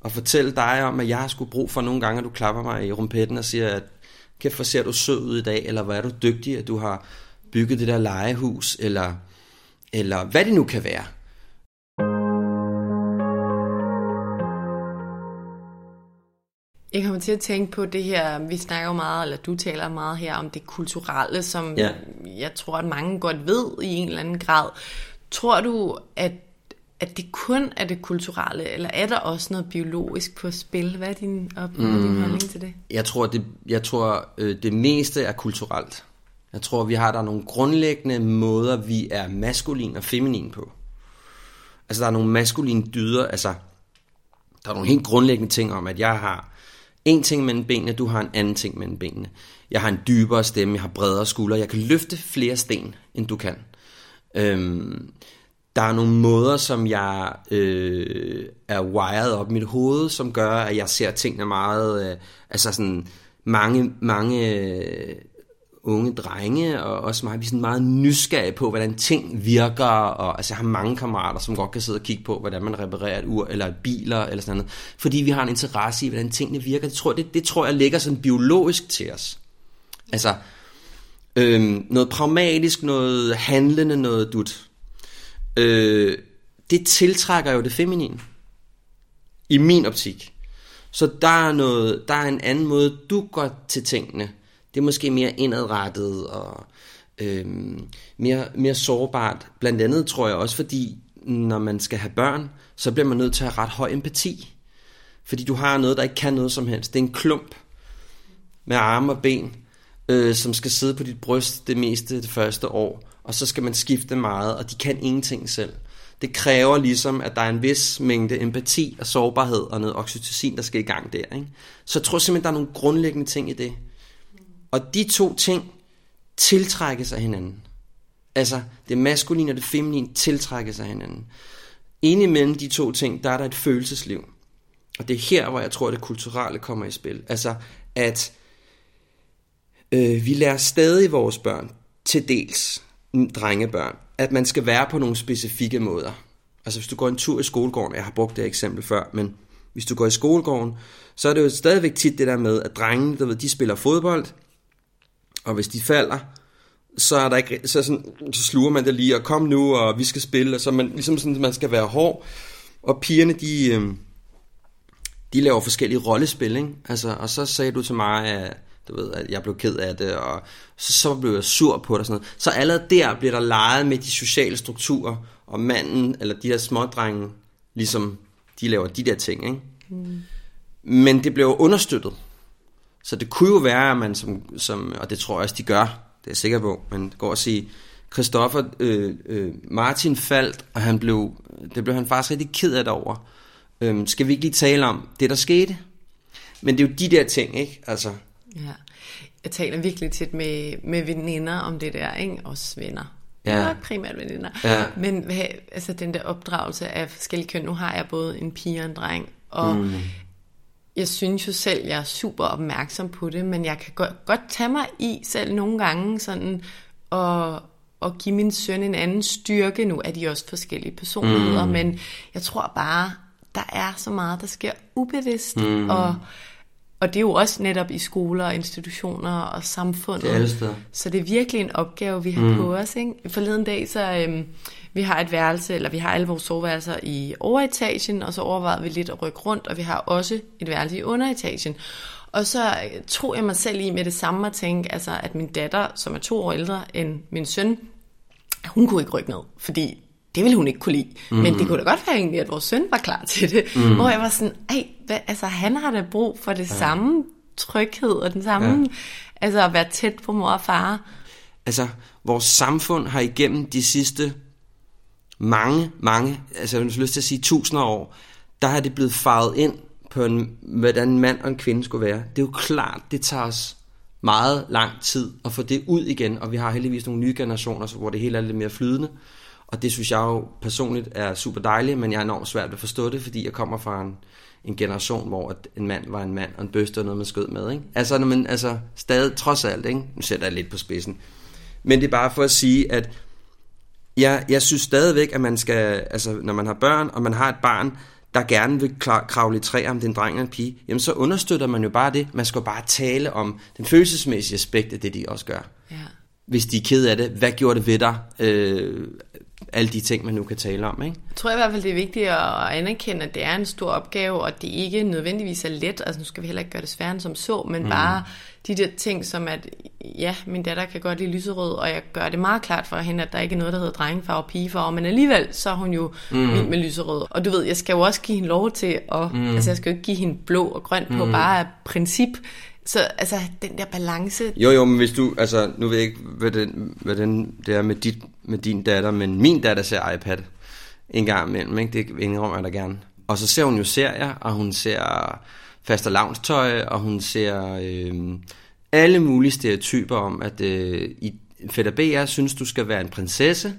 og fortælle dig om, at jeg har skulle brug for nogle gange, at du klapper mig i rumpetten og siger, at kæft, hvor ser du sød ud i dag, eller hvor er du dygtig, at du har bygget det der legehus, eller, eller hvad det nu kan være. Jeg kommer til at tænke på det her, vi snakker meget, eller du taler meget her om det kulturelle, som ja. jeg tror, at mange godt ved i en eller anden grad. Tror du, at, at det kun er det kulturelle, eller er der også noget biologisk på spil? Hvad er din, op, mm. din holdning til det? Jeg tror, det, jeg tror øh, det meste er kulturelt. Jeg tror, vi har der nogle grundlæggende måder, vi er maskulin og feminin på. Altså, der er nogle maskuline dyder, altså, der er nogle helt grundlæggende ting om, at jeg har en ting mellem benene, du har en anden ting mellem benene. Jeg har en dybere stemme, jeg har bredere skuldre, jeg kan løfte flere sten, end du kan. Øhm, der er nogle måder, som jeg øh, er wired op i mit hoved, som gør, at jeg ser tingene meget, øh, altså sådan mange, mange øh, unge drenge, og også mig, vi er sådan meget nysgerrige på, hvordan ting virker, og altså, jeg har mange kammerater, som godt kan sidde og kigge på, hvordan man reparerer et ur, eller biler, eller sådan noget, fordi vi har en interesse i, hvordan tingene virker. Det tror, det, det tror jeg ligger sådan biologisk til os. Altså, øhm, noget pragmatisk, noget handlende, noget dut. Øh, det tiltrækker jo det feminine. I min optik. Så der er, noget, der er en anden måde, du går til tingene, det er måske mere indadrettet og øhm, mere, mere sårbart. Blandt andet tror jeg også, fordi når man skal have børn, så bliver man nødt til at have ret høj empati. Fordi du har noget, der ikke kan noget som helst. Det er en klump med arme og ben, øh, som skal sidde på dit bryst det meste det første år. Og så skal man skifte meget, og de kan ingenting selv. Det kræver ligesom, at der er en vis mængde empati og sårbarhed og noget oxytocin, der skal i gang der. Ikke? Så jeg tror simpelthen, der er nogle grundlæggende ting i det. Og de to ting tiltrækkes af hinanden. Altså, det maskuline og det feminine tiltrækkes af hinanden. Inde imellem de to ting, der er der et følelsesliv. Og det er her, hvor jeg tror, at det kulturelle kommer i spil. Altså, at øh, vi lærer stadig vores børn, til dels drengebørn, at man skal være på nogle specifikke måder. Altså hvis du går en tur i skolegården, jeg har brugt det eksempel før, men hvis du går i skolegården, så er det jo stadigvæk tit det der med, at drengene, der ved, de spiller fodbold, og hvis de falder, så, er der ikke, så, sådan, så sluger man det lige, og kom nu, og vi skal spille, og så man, ligesom sådan, man skal være hård, og pigerne, de, øh, de laver forskellige rollespil, ikke? Altså, og så sagde du til mig, at, du ved, at jeg blev ked af det, og så, så blev jeg sur på det og sådan noget. Så allerede der bliver der leget med de sociale strukturer, og manden, eller de der smådrenge, ligesom de laver de der ting, ikke? Mm. Men det blev understøttet. Så det kunne jo være, at man som, som og det tror jeg også, de gør, det er jeg sikker på, men går at sige, Christoffer, øh, øh, Martin faldt, og han blev, det blev han faktisk rigtig ked af over. Øh, skal vi ikke lige tale om det, der skete? Men det er jo de der ting, ikke? Altså, Ja. Jeg taler virkelig tit med, med veninder om det der, ikke? Også venner. Ja. Ja. primært veninder. Ja. Men hvad, altså den der opdragelse af forskellige køn, nu har jeg både en pige og en dreng, og mm. Jeg synes jo selv, jeg er super opmærksom på det, men jeg kan godt, godt tage mig i selv nogle gange sådan, og, og give min søn en anden styrke. Nu er de også forskellige personligheder, mm. men jeg tror bare, der er så meget, der sker ubevidst, mm. og og det er jo også netop i skoler og institutioner og samfundet. Det er. Så det er virkelig en opgave, vi har mm. på os. Ikke? Forleden dag, så øhm, vi har et værelse, eller vi har alle vores soveværelser i overetagen, og så overvejede vi lidt at rykke rundt, og vi har også et værelse i underetagen. Og så øh, tog jeg mig selv i med det samme at tænke, altså, at min datter, som er to år ældre end min søn, hun kunne ikke rykke ned, fordi det ville hun ikke kunne lide. Mm. Men det kunne da godt være egentlig, at vores søn var klar til det. Mm. Hvor jeg var sådan, ej, hvad, altså han har da brug for det ja. samme tryghed, og den samme, ja. altså at være tæt på mor og far. altså, vores samfund har igennem de sidste mange, mange, altså jeg har lyst til at sige tusinder år, der har det blevet farvet ind på, en, hvordan en mand og en kvinde skulle være. Det er jo klart, det tager os meget lang tid at få det ud igen, og vi har heldigvis nogle nye generationer, så- hvor det hele er lidt mere flydende. Og det synes jeg jo personligt er super dejligt, men jeg er enormt svært ved at forstå det, fordi jeg kommer fra en, en generation, hvor at en mand var en mand, og en bøste var noget, man skød med. Ikke? Altså, når man, altså, stadig, trods alt, ikke? nu sætter jeg lidt på spidsen. Men det er bare for at sige, at jeg, jeg synes stadigvæk, at man skal, altså når man har børn, og man har et barn, der gerne vil kravle i træer, om det er en dreng eller en pige, jamen så understøtter man jo bare det. Man skal jo bare tale om den følelsesmæssige aspekt af det, de også gør. Ja. Hvis de er ked af det, hvad gjorde det ved dig? Øh, alle de ting, man nu kan tale om, ikke? Jeg tror i hvert fald, det er vigtigt at anerkende, at det er en stor opgave, og det ikke nødvendigvis er let. Altså nu skal vi heller ikke gøre det sværere end som så, men mm. bare de der ting som at, ja, min datter kan godt lide lyserød, og jeg gør det meget klart for hende, at der ikke er noget, der hedder drengefarve og pigefarve, men alligevel så er hun jo mm. vild med lyserød. Og du ved, jeg skal jo også give hende lov til at, mm. altså jeg skal jo ikke give hende blå og grøn på, mm. bare af princip. Så altså, den der balance, Jo, jo, men hvis du, altså, nu ved jeg ikke, hvad, den, hvad den, det er med, dit, med din datter, men min datter ser iPad en gang imellem, ikke? Det indrømmer jeg da gerne. Og så ser hun jo serier, og hun ser faste lavnstøj, og hun ser øh, alle mulige stereotyper om, at øh, i Fætter BR synes, du skal være en prinsesse,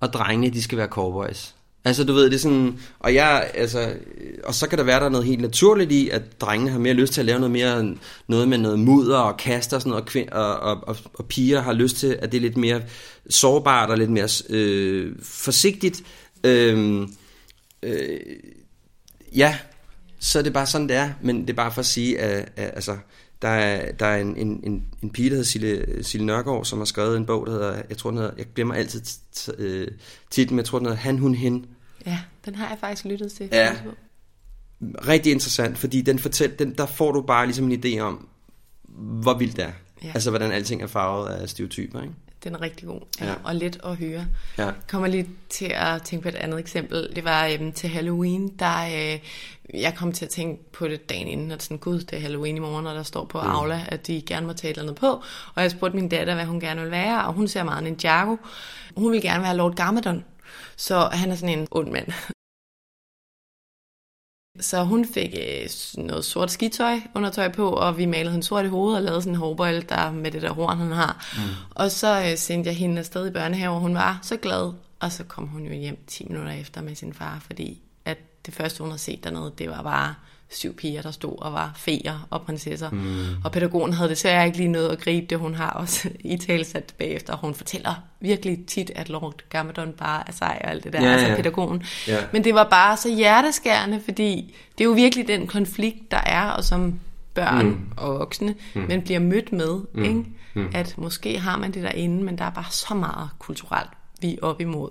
og drengene, de skal være cowboys. Altså, du ved, det er sådan, og jeg, altså, øh, og så kan der være der noget helt naturligt i, at drengene har mere lyst til at lave noget mere, noget med noget mudder og kaster og sådan noget, og, kvind, og, og, og, og piger har lyst til, at det er lidt mere sårbart og lidt mere øh, forsigtigt. Øh, øh, ja, så er det bare sådan, det er, men det er bare for at sige, at, at altså, der er, der er en, en, en, en pige, der hedder Sille, Sille Nørgaard, som har skrevet en bog, der hedder, jeg tror den hedder, jeg glemmer altid øh, titlen, men jeg tror den hedder Han, Hun, Hen. ja, den har jeg faktisk lyttet til. Ja. Rigtig interessant, fordi den fortæl, den, der får du bare ligesom en idé om, hvor vildt det er. Ja. Altså, hvordan alting er farvet af stereotyper, ikke? Den er rigtig god, ja, og let at høre. Ja. Jeg kommer lige til at tænke på et andet eksempel. Det var øhm, til Halloween, der øh, jeg kom til at tænke på det dagen inden, at sådan, gud, det er Halloween i morgen, og der står på Aula, at de gerne må tage et eller andet på. Og jeg spurgte min datter, hvad hun gerne vil være, og hun ser meget Ninjago. Hun vil gerne være Lord Garmadon. Så han er sådan en ond mand. Så hun fik øh, noget sort skitøj, undertøj på, og vi malede hende sort i hovedet og lavede sådan en hårbold der med det der horn, han har. Mm. Og så øh, sendte jeg hende afsted i børnehave, og hun var så glad. Og så kom hun jo hjem 10 minutter efter med sin far, fordi at det første, hun havde set dernede, det var bare syv piger, der stod og var feer og prinsesser. Mm. Og pædagogen havde desværre ikke lige noget at gribe det. Hun har også i talsat bagefter. Hun fortæller virkelig tit, at Lord Gamadon bare er sej og alt det der. Ja, altså ja. pædagogen. Ja. Men det var bare så hjerteskærende, fordi det er jo virkelig den konflikt, der er, og som børn mm. og voksne, mm. men bliver mødt med, mm. ikke? Mm. at måske har man det derinde, men der er bare så meget kulturelt, vi er op imod.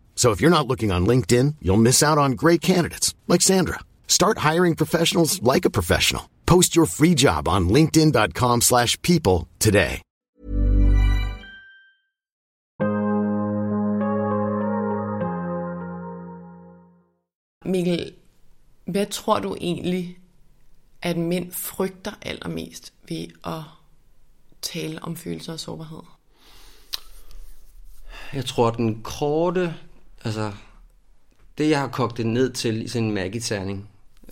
So if you're not looking on LinkedIn, you'll miss out on great candidates like Sandra. Start hiring professionals like a professional. Post your free job on linkedin.com/people today. Mikkel, hvad tror du egentlig, at mænd frygter allermest ved at tale om følelser og sårbarhed? Jeg tror, den korte, altså det jeg har kogt det ned til i sådan en Maggi-terning,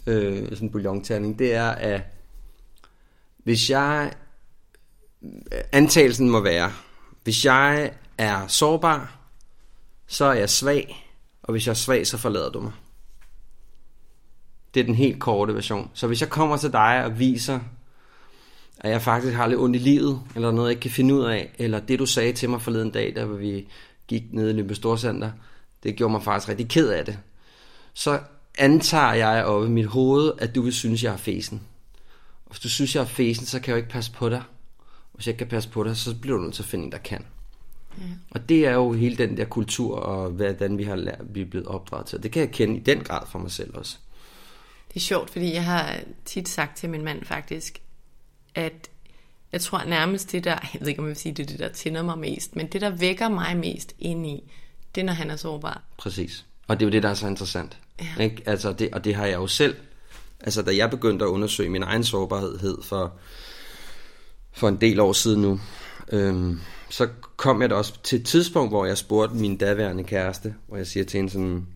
øh, sådan en bouillon-terning, det er, at hvis jeg, øh, antagelsen må være, hvis jeg er sårbar, så er jeg svag, og hvis jeg er svag, så forlader du mig. Det er den helt korte version. Så hvis jeg kommer til dig og viser, at jeg faktisk har lidt ondt i livet, eller noget, jeg ikke kan finde ud af, eller det, du sagde til mig forleden dag, da vi gik ned i Lyngby Storcenter, det gjorde mig faktisk rigtig ked af det. Så antager jeg oppe i mit hoved, at du vil synes, jeg er fesen. Og hvis du synes, jeg er fesen, så kan jeg jo ikke passe på dig. Hvis jeg ikke kan passe på dig, så bliver du nødt til at finde en, der kan. Ja. Og det er jo hele den der kultur, og hvordan vi har lært, vi er blevet opdraget til. Det kan jeg kende i den grad for mig selv også. Det er sjovt, fordi jeg har tit sagt til min mand faktisk, at jeg tror nærmest det der, jeg ved ikke om jeg vil sige, det er det der tænder mig mest, men det der vækker mig mest ind i, det er når han er sårbar. Præcis. Og det er jo det, der er så interessant. Ja. Ikke? Altså det, og det har jeg jo selv, altså da jeg begyndte at undersøge min egen sårbarhed for, for en del år siden nu, øhm, så kom jeg da også til et tidspunkt, hvor jeg spurgte min daværende kæreste, hvor jeg siger til hende sådan,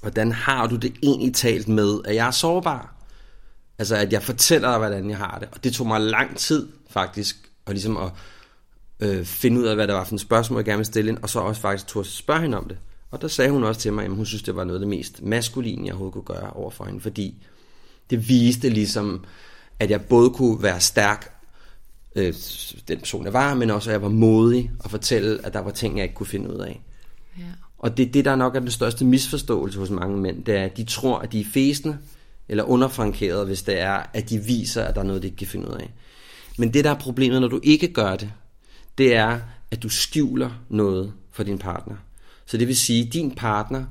hvordan har du det egentlig talt med, at jeg er sårbar? Altså at jeg fortæller dig, hvordan jeg har det. Og det tog mig lang tid faktisk, og ligesom at øh, finde ud af, hvad der var for en spørgsmål, jeg gerne ville stille ind, og så også faktisk at spørge hende om det. Og der sagde hun også til mig, at hun synes, det var noget af det mest maskuline, jeg overhovedet kunne gøre over for hende, fordi det viste ligesom, at jeg både kunne være stærk, øh, den person jeg var, men også at jeg var modig og fortælle, at der var ting, jeg ikke kunne finde ud af. Ja. Og det er det, der nok er den største misforståelse hos mange mænd, det er, at de tror, at de er fæsende, eller underfrankeret, hvis det er, at de viser, at der er noget, de ikke kan finde ud af. Men det, der er problemet, når du ikke gør det, det er, at du skjuler noget for din partner. Så det vil sige, at din partner,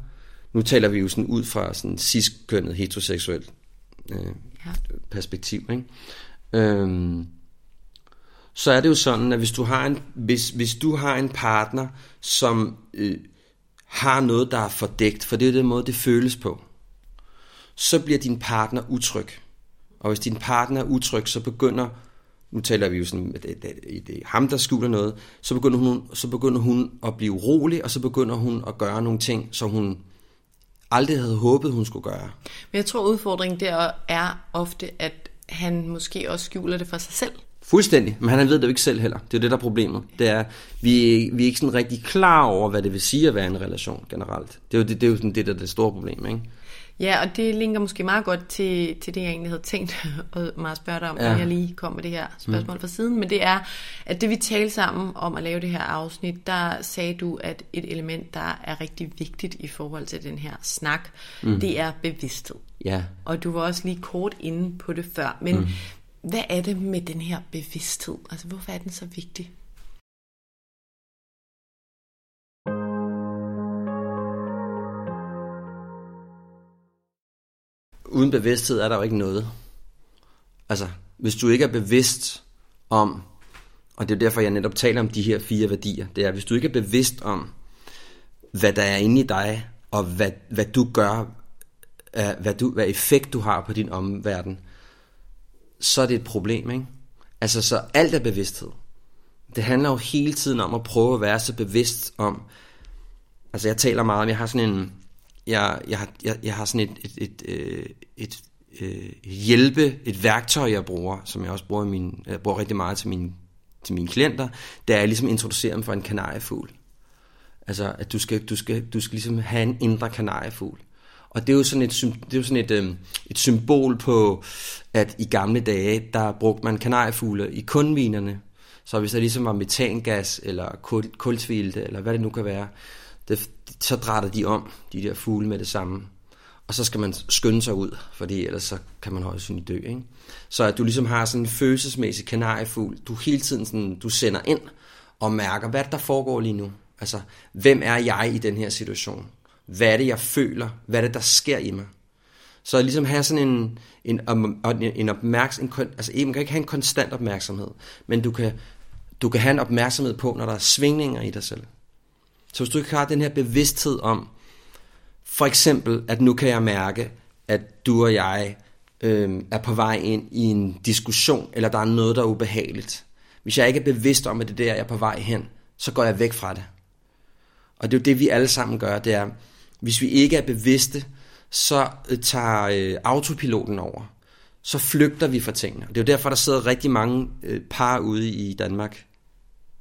nu taler vi jo sådan ud fra sådan cis-kønnet heteroseksuelt øh, Ja. perspektiv, ikke? Øhm, så er det jo sådan, at hvis du har en, hvis, hvis du har en partner, som øh, har noget, der er fordækt, for det er den måde, det føles på, så bliver din partner utryg. Og hvis din partner er utryg, så begynder, nu taler vi jo sådan, at det, det, det er ham, der skjuler noget, så begynder, hun, så begynder hun at blive urolig, og så begynder hun at gøre nogle ting, som hun aldrig havde håbet, hun skulle gøre. Men jeg tror, udfordringen der er ofte, at han måske også skjuler det for sig selv. Fuldstændig, men han ved det jo ikke selv heller. Det er det, der er problemet. Det er, vi, vi er ikke sådan rigtig klar over, hvad det vil sige at være en relation generelt. Det er jo det, det, er jo sådan det der er det store problem, ikke? Ja, og det linker måske meget godt til, til det, jeg egentlig havde tænkt og meget spørge dig om, ja. Jeg lige kom med det her spørgsmål mm. fra siden. Men det er, at det vi talte sammen om at lave det her afsnit, der sagde du, at et element, der er rigtig vigtigt i forhold til den her snak, mm. det er bevidsthed. Ja, Og du var også lige kort inde på det før. Men mm. hvad er det med den her bevidsthed? Altså, hvorfor er den så vigtig? Uden bevidsthed er der jo ikke noget. Altså, hvis du ikke er bevidst om, og det er derfor, jeg netop taler om de her fire værdier, det er, hvis du ikke er bevidst om, hvad der er inde i dig, og hvad, hvad du gør, øh, hvad, du, hvad effekt du har på din omverden, så er det et problem, ikke? Altså, så alt er bevidsthed. Det handler jo hele tiden om at prøve at være så bevidst om, altså jeg taler meget om, jeg har sådan en, jeg, jeg, har, jeg, jeg har sådan et, et, et, øh, et, et, hjælpe, et værktøj, jeg bruger, som jeg også bruger, i min, jeg bruger rigtig meget til mine, til mine klienter, det er at ligesom introducere dem for en kanariefugl. Altså, at du skal, du skal, du skal ligesom have en indre kanariefugl. Og det er jo sådan et, det er jo sådan et, øh, et symbol på, at i gamle dage, der brugte man kanariefugle i kundvinerne. Så hvis der ligesom var metangas, eller kul, kultvilte, eller hvad det nu kan være, det, så drætter de om, de der fugle med det samme. Og så skal man skynde sig ud, fordi ellers så kan man højst dø. Ikke? Så at du ligesom har sådan en følelsesmæssig kanariefugl, du hele tiden sådan, du sender ind og mærker, hvad der foregår lige nu. Altså, hvem er jeg i den her situation? Hvad er det, jeg føler? Hvad er det, der sker i mig? Så ligesom have sådan en, en, en, en opmærksomhed, altså man kan ikke have en konstant opmærksomhed, men du kan, du kan have en opmærksomhed på, når der er svingninger i dig selv. Så hvis du ikke har den her bevidsthed om, for eksempel, at nu kan jeg mærke, at du og jeg øh, er på vej ind i en diskussion, eller der er noget, der er ubehageligt. Hvis jeg ikke er bevidst om, at det er der, jeg er på vej hen, så går jeg væk fra det. Og det er jo det, vi alle sammen gør, det er, hvis vi ikke er bevidste, så øh, tager øh, autopiloten over. Så flygter vi fra tingene. Det er jo derfor, der sidder rigtig mange øh, par ude i Danmark,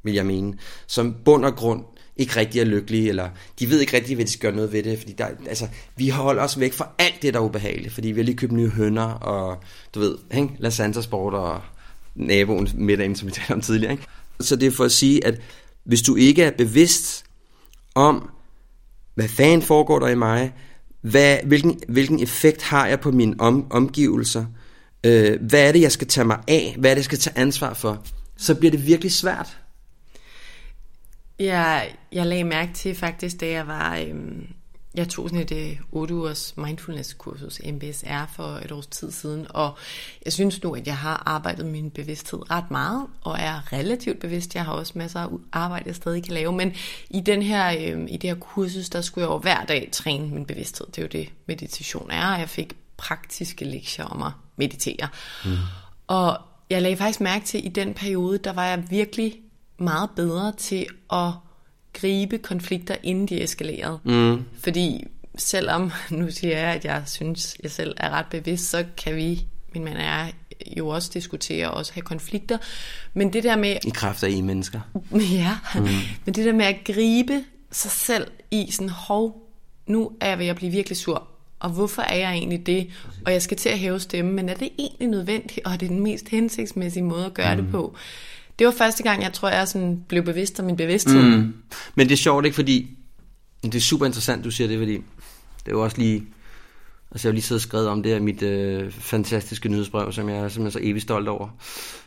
vil jeg mene, som bund og grund ikke rigtig er lykkelige, eller de ved ikke rigtig, hvad de skal gøre noget ved det, fordi der, altså, vi holder os væk fra alt det, der er ubehageligt, fordi vi har lige købt nye hønder, og du ved, ikke? La Santa Sport og naboen middagen, som vi talte om tidligere. Ikke? Så det er for at sige, at hvis du ikke er bevidst om, hvad fanden foregår der i mig, hvad, hvilken, hvilken effekt har jeg på mine om, omgivelser, øh, hvad er det, jeg skal tage mig af, hvad er det, jeg skal tage ansvar for, så bliver det virkelig svært. Jeg, jeg lagde mærke til faktisk, da jeg var... Øhm, jeg tog sådan et øh, 8 ugers mindfulness-kursus, MBSR, for et års tid siden, og jeg synes nu, at jeg har arbejdet min bevidsthed ret meget, og er relativt bevidst. Jeg har også masser af arbejde, jeg stadig kan lave, men i, den her, øh, i det her kursus, der skulle jeg jo hver dag træne min bevidsthed. Det er jo det, meditation er, og jeg fik praktiske lektier om at meditere. Mm. Og jeg lagde faktisk mærke til, at i den periode, der var jeg virkelig meget bedre til at gribe konflikter, inden de eskalerede. Mm. Fordi selvom, nu siger jeg, at jeg synes, jeg selv er ret bevidst, så kan vi, min mand og jeg, jo også diskutere og også have konflikter. Men det der med... I kraft af I mennesker. Ja, mm. men det der med at gribe sig selv i sådan, hov, nu er jeg ved at blive virkelig sur, og hvorfor er jeg egentlig det? Og jeg skal til at hæve stemmen, men er det egentlig nødvendigt, og er det den mest hensigtsmæssige måde at gøre mm. det på? Det var første gang, jeg tror, jeg sådan blev bevidst om min bevidsthed. Mm. Men det er sjovt, ikke? Fordi det er super interessant, du siger det, fordi det er jo også lige... Altså, jeg har lige siddet og skrevet om det her mit øh, fantastiske nyhedsbrev, som jeg er simpelthen så evigt stolt over.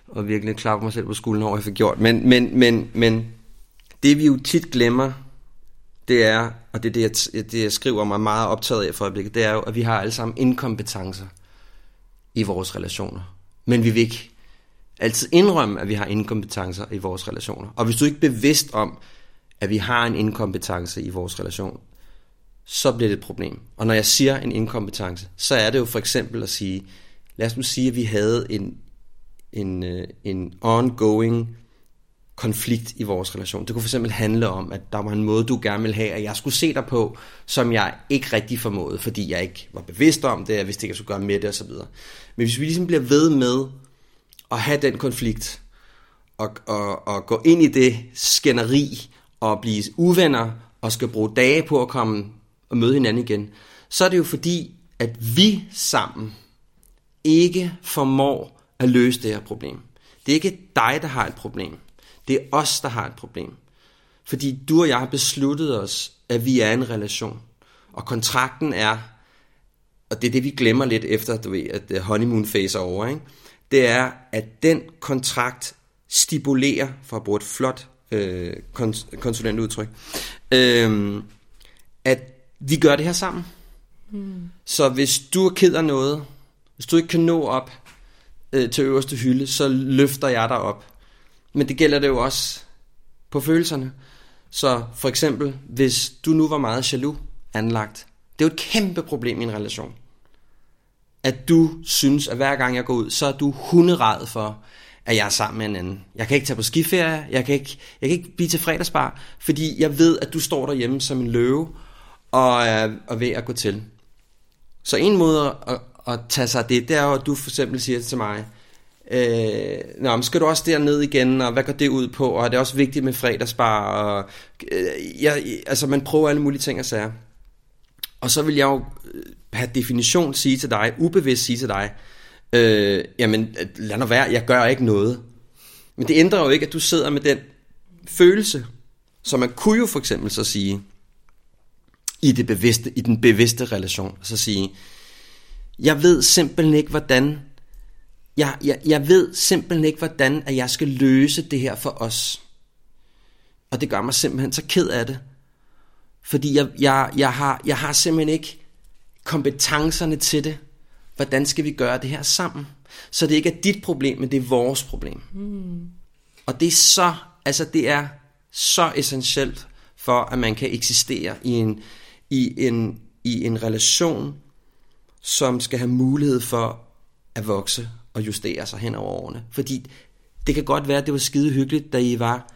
Og virkelig klapper mig selv på skulderen over, at jeg fik gjort. Men, men, men, men det vi jo tit glemmer, det er, og det er det, jeg, det, jeg skriver mig meget optaget af for øjeblikket, det er jo, at vi har alle sammen inkompetencer i vores relationer. Men vi vil ikke altid indrømme, at vi har inkompetencer i vores relationer. Og hvis du ikke er bevidst om, at vi har en inkompetence i vores relation, så bliver det et problem. Og når jeg siger en inkompetence, så er det jo for eksempel at sige, lad os nu sige, at vi havde en, en, øh, en ongoing konflikt i vores relation. Det kunne for eksempel handle om, at der var en måde, du gerne ville have, at jeg skulle se dig på, som jeg ikke rigtig formåede, fordi jeg ikke var bevidst om det, jeg vidste ikke, jeg skulle gøre med det osv. Men hvis vi ligesom bliver ved med at have den konflikt, og, og, og gå ind i det skænderi, og blive uvenner, og skal bruge dage på at komme og møde hinanden igen, så er det jo fordi, at vi sammen ikke formår at løse det her problem. Det er ikke dig, der har et problem. Det er os, der har et problem. Fordi du og jeg har besluttet os, at vi er en relation. Og kontrakten er, og det er det, vi glemmer lidt efter, du ved, at uh, honeymoon phase er over, ikke? Det er, at den kontrakt stipulerer, for at bruge et flot øh, kons- konsulentudtryk, øh, at vi gør det her sammen. Mm. Så hvis du er ked af noget, hvis du ikke kan nå op øh, til øverste hylde, så løfter jeg dig op. Men det gælder det jo også på følelserne. Så for eksempel, hvis du nu var meget jaloux anlagt, det er jo et kæmpe problem i en relation at du synes, at hver gang jeg går ud, så er du hunderad for, at jeg er sammen med en anden. Jeg kan ikke tage på skiferie, jeg kan ikke, jeg kan ikke blive til fredagsbar, fordi jeg ved, at du står derhjemme som en løve og er, og ved at gå til. Så en måde at, at tage sig af det, det er jo, at du for eksempel siger til mig, Øh, nå, men skal du også derned igen, og hvad går det ud på, og er det også vigtigt med fredagsbar, og øh, jeg, altså man prøver alle mulige ting og sager. Og så vil jeg jo øh, per definition sige til dig, ubevidst sige til dig, øh, jamen lad nu være, jeg gør ikke noget. Men det ændrer jo ikke, at du sidder med den følelse, som man kunne jo for eksempel så sige, i, det bevidste, i den bevidste relation, så sige, jeg ved simpelthen ikke, hvordan jeg, jeg, jeg ved simpelthen ikke, hvordan at jeg skal løse det her for os. Og det gør mig simpelthen så ked af det. Fordi jeg, jeg, jeg, har, jeg har simpelthen ikke kompetencerne til det. Hvordan skal vi gøre det her sammen? Så det ikke er dit problem, men det er vores problem. Mm. Og det er så, altså det er så essentielt for, at man kan eksistere i en, i en, i en relation, som skal have mulighed for at vokse og justere sig hen over årene. Fordi det kan godt være, at det var skide hyggeligt, da I var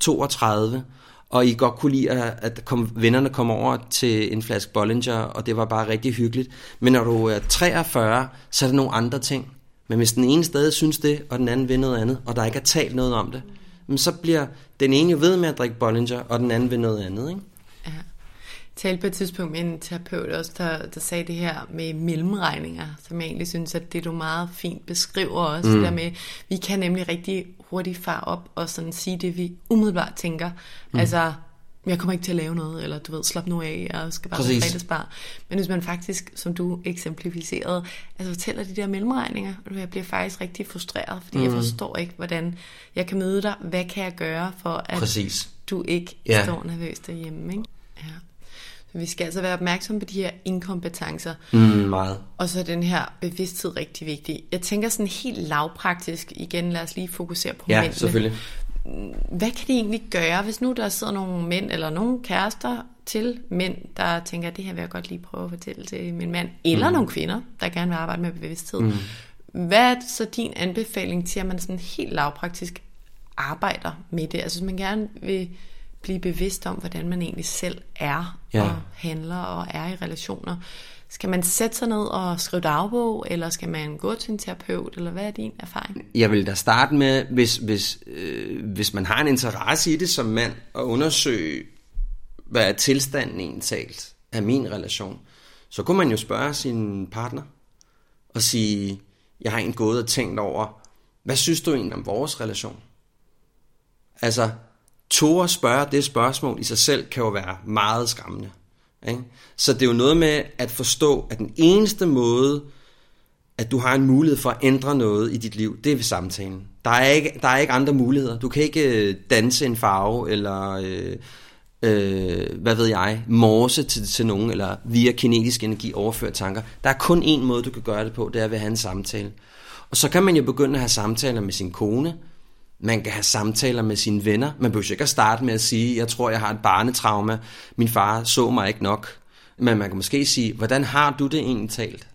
32, og I godt kunne lide, at kom, vennerne kom over til en flaske Bollinger, og det var bare rigtig hyggeligt. Men når du er 43, så er der nogle andre ting. Men hvis den ene stadig synes det, og den anden vil noget andet, og der ikke er talt noget om det, så bliver den ene jo ved med at drikke Bollinger, og den anden vil noget andet. Ikke? Ja talte på et tidspunkt med en terapeut også, der, der sagde det her med mellemregninger, som jeg egentlig synes, at det du meget fint beskriver også, mm. det der med, vi kan nemlig rigtig hurtigt fare op og sådan sige det, vi umiddelbart tænker. Mm. Altså, jeg kommer ikke til at lave noget, eller du ved, slap nu af, jeg skal bare Præcis. fredagsbar. Men hvis man faktisk, som du eksemplificerede, altså fortæller de der mellemregninger, og jeg bliver faktisk rigtig frustreret, fordi mm. jeg forstår ikke, hvordan jeg kan møde dig, hvad kan jeg gøre for, at Præcis. du ikke ja. står nervøs derhjemme, ikke? Ja. Vi skal altså være opmærksomme på de her inkompetencer. Mm, meget. Og så er den her bevidsthed rigtig vigtig. Jeg tænker sådan helt lavpraktisk, igen lad os lige fokusere på ja, mændene. selvfølgelig. Hvad kan de egentlig gøre, hvis nu der sidder nogle mænd eller nogle kærester til mænd, der tænker, at det her vil jeg godt lige prøve at fortælle til min mand, eller mm. nogle kvinder, der gerne vil arbejde med bevidsthed. Mm. Hvad er så din anbefaling til, at man sådan helt lavpraktisk arbejder med det? Altså hvis man gerne vil blive bevidst om, hvordan man egentlig selv er ja. og handler og er i relationer. Skal man sætte sig ned og skrive dagbog, eller skal man gå til en terapeut, eller hvad er din erfaring? Jeg vil da starte med, hvis, hvis, øh, hvis man har en interesse i det som mand, at undersøge, hvad er tilstanden egentlig af min relation, så kunne man jo spørge sin partner, og sige, jeg har egentlig gået og tænkt over, hvad synes du egentlig om vores relation? Altså, Tore at spørge det spørgsmål i sig selv kan jo være meget skræmmende. Ikke? Så det er jo noget med at forstå, at den eneste måde, at du har en mulighed for at ændre noget i dit liv, det er ved samtalen. Der er ikke, der er ikke andre muligheder. Du kan ikke øh, danse en farve, eller øh, øh, hvad ved jeg, morse til, til nogen, eller via kinetisk energi overføre tanker. Der er kun én måde, du kan gøre det på, det er ved at have en samtale. Og så kan man jo begynde at have samtaler med sin kone, man kan have samtaler med sine venner. Man behøver ikke at starte med at sige, jeg tror, jeg har et barnetrauma. Min far så mig ikke nok. Men man kan måske sige, hvordan har du det egentlig talt?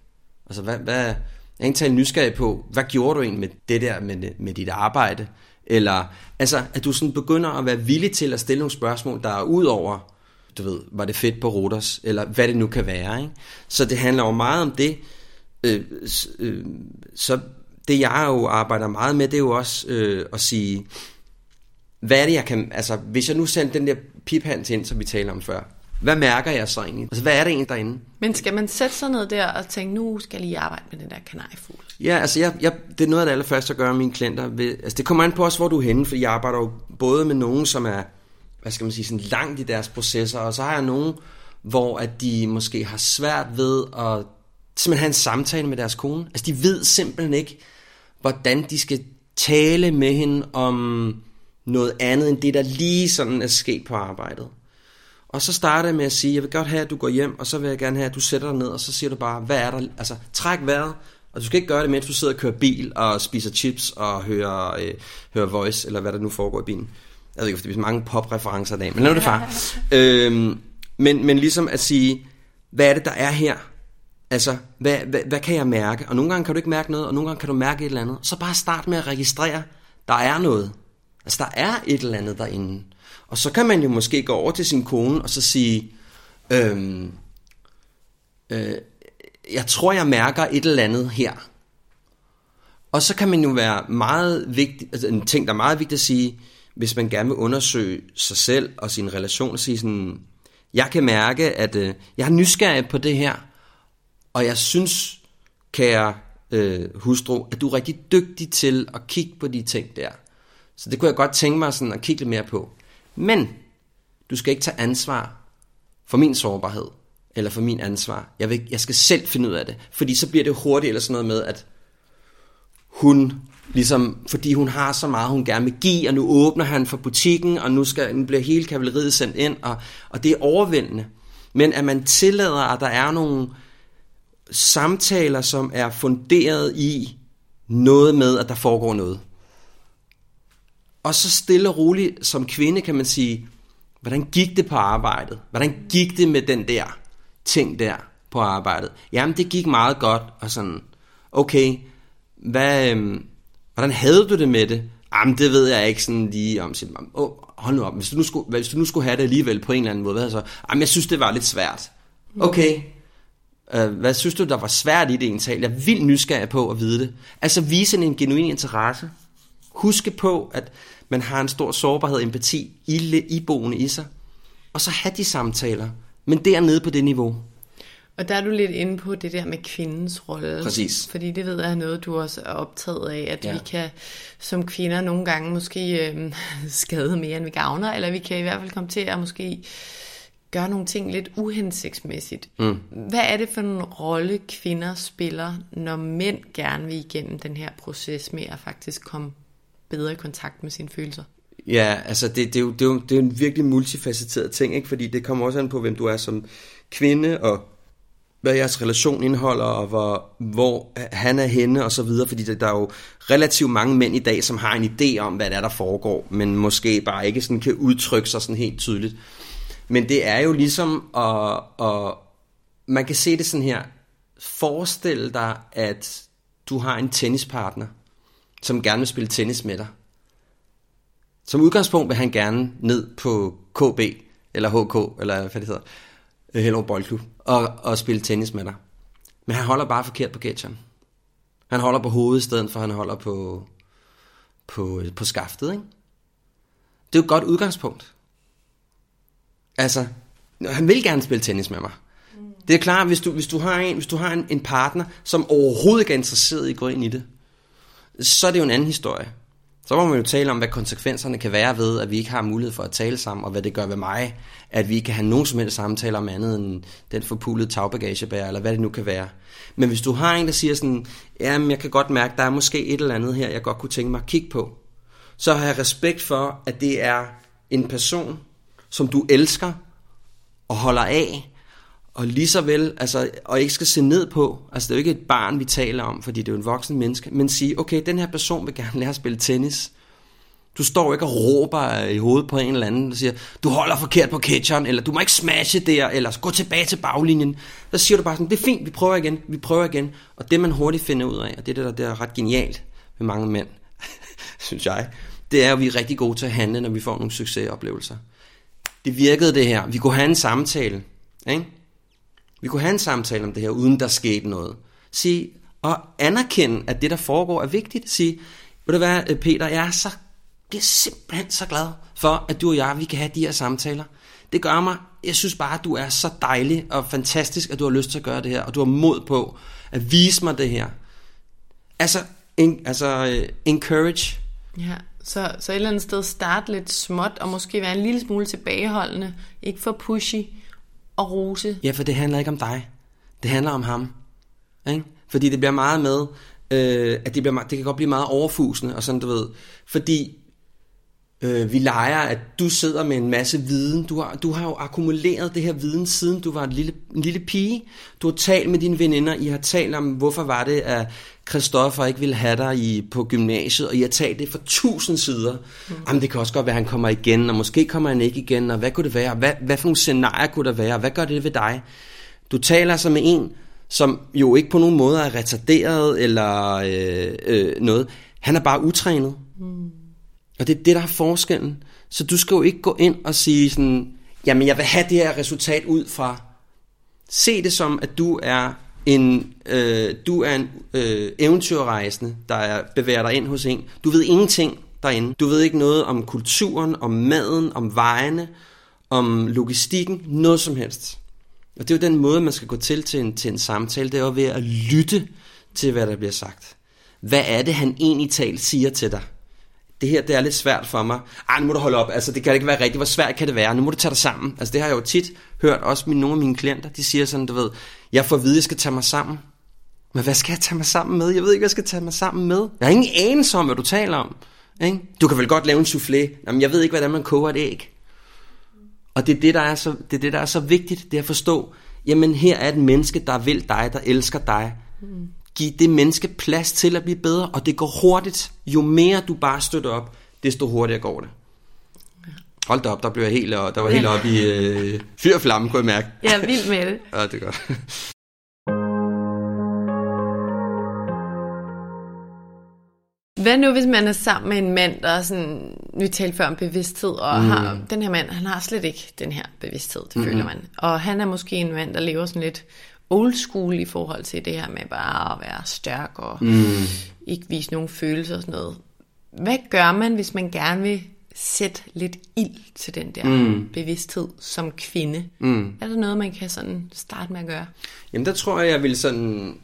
Altså, hvad, hvad, jeg er egentlig nysgerrig på, hvad gjorde du egentlig med det der, med, med dit arbejde? Eller, altså, at du sådan begynder at være villig til at stille nogle spørgsmål, der er ud over, du ved, var det fedt på Rodos, eller hvad det nu kan være. Ikke? Så det handler jo meget om det. Øh, øh, så det jeg jo arbejder meget med, det er jo også øh, at sige, hvad er det jeg kan, altså hvis jeg nu sender den der piphand ind, som vi talte om før, hvad mærker jeg så egentlig? Altså hvad er det egentlig derinde? Men skal man sætte sig ned der og tænke, nu skal jeg lige arbejde med den der kanariefugl? Ja, altså jeg, jeg, det er noget af det allerførste, jeg gør med mine klienter. Ved, altså det kommer an på også, hvor du er henne, fordi jeg arbejder jo både med nogen, som er, hvad skal man sige, sådan langt i deres processer, og så har jeg nogen, hvor at de måske har svært ved at simpelthen have en samtale med deres kone. Altså de ved simpelthen ikke, hvordan de skal tale med hende om noget andet end det, der lige sådan er sket på arbejdet. Og så starter jeg med at sige, jeg vil godt have, at du går hjem, og så vil jeg gerne have, at du sætter dig ned, og så siger du bare, hvad er der? Altså, træk vejret, og du skal ikke gøre det, mens du sidder og kører bil, og spiser chips, og hører, øh, hører voice, eller hvad der nu foregår i bilen. Jeg ved ikke, fordi det er mange pop-referencer i dag, men lad det far. øhm, men, men ligesom at sige, hvad er det, der er her? Altså, hvad, hvad, hvad kan jeg mærke? Og nogle gange kan du ikke mærke noget, og nogle gange kan du mærke et eller andet. Så bare start med at registrere, der er noget. Altså, der er et eller andet derinde. Og så kan man jo måske gå over til sin kone og så sige, øhm, øh, jeg tror, jeg mærker et eller andet her. Og så kan man jo være meget vigtig, altså en ting, der er meget vigtigt at sige, hvis man gerne vil undersøge sig selv og sin relation, og sige sådan, jeg kan mærke, at øh, jeg er nysgerrig på det her, og jeg synes, kære øh, hustru, at du er rigtig dygtig til at kigge på de ting der. Så det kunne jeg godt tænke mig sådan at kigge lidt mere på. Men du skal ikke tage ansvar for min sårbarhed, eller for min ansvar. Jeg, vil, jeg skal selv finde ud af det, fordi så bliver det hurtigt eller sådan noget med, at hun ligesom, fordi hun har så meget, hun gerne vil give, og nu åbner han for butikken, og nu, skal, nu bliver hele kavaleriet sendt ind, og, og det er overvældende. Men at man tillader, at der er nogle samtaler, som er funderet i noget med, at der foregår noget. Og så stille og roligt som kvinde kan man sige, hvordan gik det på arbejdet? Hvordan gik det med den der ting der på arbejdet? Jamen, det gik meget godt, og sådan, okay, hvad, øhm, hvordan havde du det med det? Jamen, det ved jeg ikke sådan lige om. Siger, oh, hold nu op, hvis du nu, skulle, hvis du nu skulle have det alligevel på en eller anden måde, hvad så? Jamen, jeg synes, det var lidt svært. Okay, hvad synes du, der var svært i det egentlig? Jeg er vildt nysgerrig på at vide det. Altså vise en genuin interesse. Huske på, at man har en stor sårbarhed og empati i, iboende i sig. Og så have de samtaler, men dernede på det niveau. Og der er du lidt inde på det der med kvindens rolle. Præcis. Fordi det ved jeg er noget, du også er optaget af, at ja. vi kan som kvinder nogle gange måske øh, skade mere, end vi gavner, eller vi kan i hvert fald komme til at måske gøre nogle ting lidt uhensigtsmæssigt. Mm. Hvad er det for en rolle, kvinder spiller, når mænd gerne vil igennem den her proces med at faktisk komme bedre i kontakt med sine følelser? Ja, altså det, det, er jo, det, er jo, det er en virkelig multifacetteret ting, ikke? fordi det kommer også an på, hvem du er som kvinde, og hvad jeres relation indeholder, og hvor, hvor han er henne, og så videre, fordi der er jo relativt mange mænd i dag, som har en idé om, hvad det er, der foregår, men måske bare ikke sådan kan udtrykke sig sådan helt tydeligt. Men det er jo ligesom, at, at man kan se det sådan her, forestil dig, at du har en tennispartner, som gerne vil spille tennis med dig. Som udgangspunkt vil han gerne ned på KB, eller HK, eller hvad det hedder, øh, Hellerup Boldklub, og, og spille tennis med dig. Men han holder bare forkert på catcheren. Han holder på hovedet, i stedet for han holder på, på, øh, på skaftet, ikke? Det er jo et godt udgangspunkt. Altså, han vil gerne spille tennis med mig. Det er klart, hvis du, hvis du har, en, hvis du har en, en partner, som overhovedet ikke er interesseret i at gå ind i det, så er det jo en anden historie. Så må man jo tale om, hvad konsekvenserne kan være ved, at vi ikke har mulighed for at tale sammen, og hvad det gør ved mig, at vi ikke kan have nogen som helst samtaler om andet end den forpulede tagbagagebær, eller hvad det nu kan være. Men hvis du har en, der siger sådan, jamen jeg kan godt mærke, der er måske et eller andet her, jeg godt kunne tænke mig at kigge på, så har jeg respekt for, at det er en person, som du elsker og holder af, og lige så vel, altså, og ikke skal se ned på, altså det er jo ikke et barn, vi taler om, fordi det er jo en voksen menneske, men sige, okay, den her person vil gerne lære at spille tennis. Du står ikke og råber i hovedet på en eller anden, og siger, du holder forkert på catcheren, eller du må ikke smashe der, eller gå tilbage til baglinjen. Så siger du bare sådan, det er fint, vi prøver igen, vi prøver igen. Og det man hurtigt finder ud af, og det er det, der, er ret genialt med mange mænd, synes jeg, det er, at vi er rigtig gode til at handle, når vi får nogle succesoplevelser. Det virkede det her. Vi kunne have en samtale, ikke? Vi kunne have en samtale om det her, uden der skete noget. Sige, og anerkende, at det, der foregår, er vigtigt. Sige, ved du hvad, Peter, jeg er, så, bliver simpelthen så glad for, at du og jeg, vi kan have de her samtaler. Det gør mig, jeg synes bare, at du er så dejlig og fantastisk, at du har lyst til at gøre det her, og du har mod på at vise mig det her. Altså, en, altså øh, encourage. Ja, så, så et eller andet sted starte lidt småt, og måske være en lille smule tilbageholdende, ikke for pushy, og rose. Ja, for det handler ikke om dig. Det handler om ham. Ikke? Fordi det bliver meget med, øh, at det, bliver, det kan godt blive meget overfusende, og sådan, du ved. Fordi øh, vi leger, at du sidder med en masse viden. Du har, du har jo akkumuleret det her viden, siden du var en lille, en lille pige. Du har talt med dine veninder. I har talt om, hvorfor var det, at Christoffer ikke ville have dig i, på gymnasiet, og I har talt det for tusind sider. Mm. Jamen, det kan også godt være, at han kommer igen, og måske kommer han ikke igen, og hvad kunne det være? Hvad, hvad for nogle scenarier kunne der være? Hvad gør det ved dig? Du taler altså med en, som jo ikke på nogen måde er retarderet eller øh, øh, noget. Han er bare utrænet. Mm. Og det er det, der er forskellen. Så du skal jo ikke gå ind og sige sådan, jamen jeg vil have det her resultat ud fra. Se det som, at du er en, øh, du er en øh, eventyrrejsende, der er, bevæger dig ind hos en. Du ved ingenting derinde. Du ved ikke noget om kulturen, om maden, om vejene, om logistikken, noget som helst. Og det er jo den måde, man skal gå til til en, til en samtale, det er jo ved at lytte til, hvad der bliver sagt. Hvad er det, han egentlig talt siger til dig? Det her, det er lidt svært for mig. Ej, nu må du holde op. Altså, det kan ikke være rigtigt. Hvor svært kan det være? Nu må du tage dig sammen. Altså, det har jeg jo tit hørt. Også med nogle af mine klienter, de siger sådan, du ved, jeg får at vide, at jeg skal tage mig sammen. Men hvad skal jeg tage mig sammen med? Jeg ved ikke, hvad jeg skal tage mig sammen med. Jeg har ingen anelse om, hvad du taler om. Ikke? Du kan vel godt lave en soufflé. Jamen, jeg ved ikke, hvordan man koger et æg. Og det er det, der er så, det er det, der er så vigtigt, det er at forstå, jamen her er et menneske, der vil dig, der elsker dig. Mm. Giv det menneske plads til at blive bedre, og det går hurtigt. Jo mere du bare støtter op, desto hurtigere går det. Hold da op, der blev jeg helt, der var helt op i øh, fyrflamme, kunne jeg mærke. Er vild med det. ja, det er godt. Hvad nu, hvis man er sammen med en mand, der er sådan, vi talte før om bevidsthed, og mm. har, den her mand, han har slet ikke den her bevidsthed, det mm-hmm. føler man. Og han er måske en mand, der lever sådan lidt old school i forhold til det her med bare at være stærk og mm. ikke vise nogen følelser og sådan noget. Hvad gør man, hvis man gerne vil sætte lidt ild til den der mm. bevidsthed som kvinde? Mm. Er der noget, man kan sådan starte med at gøre? Jamen der tror jeg, jeg vil sådan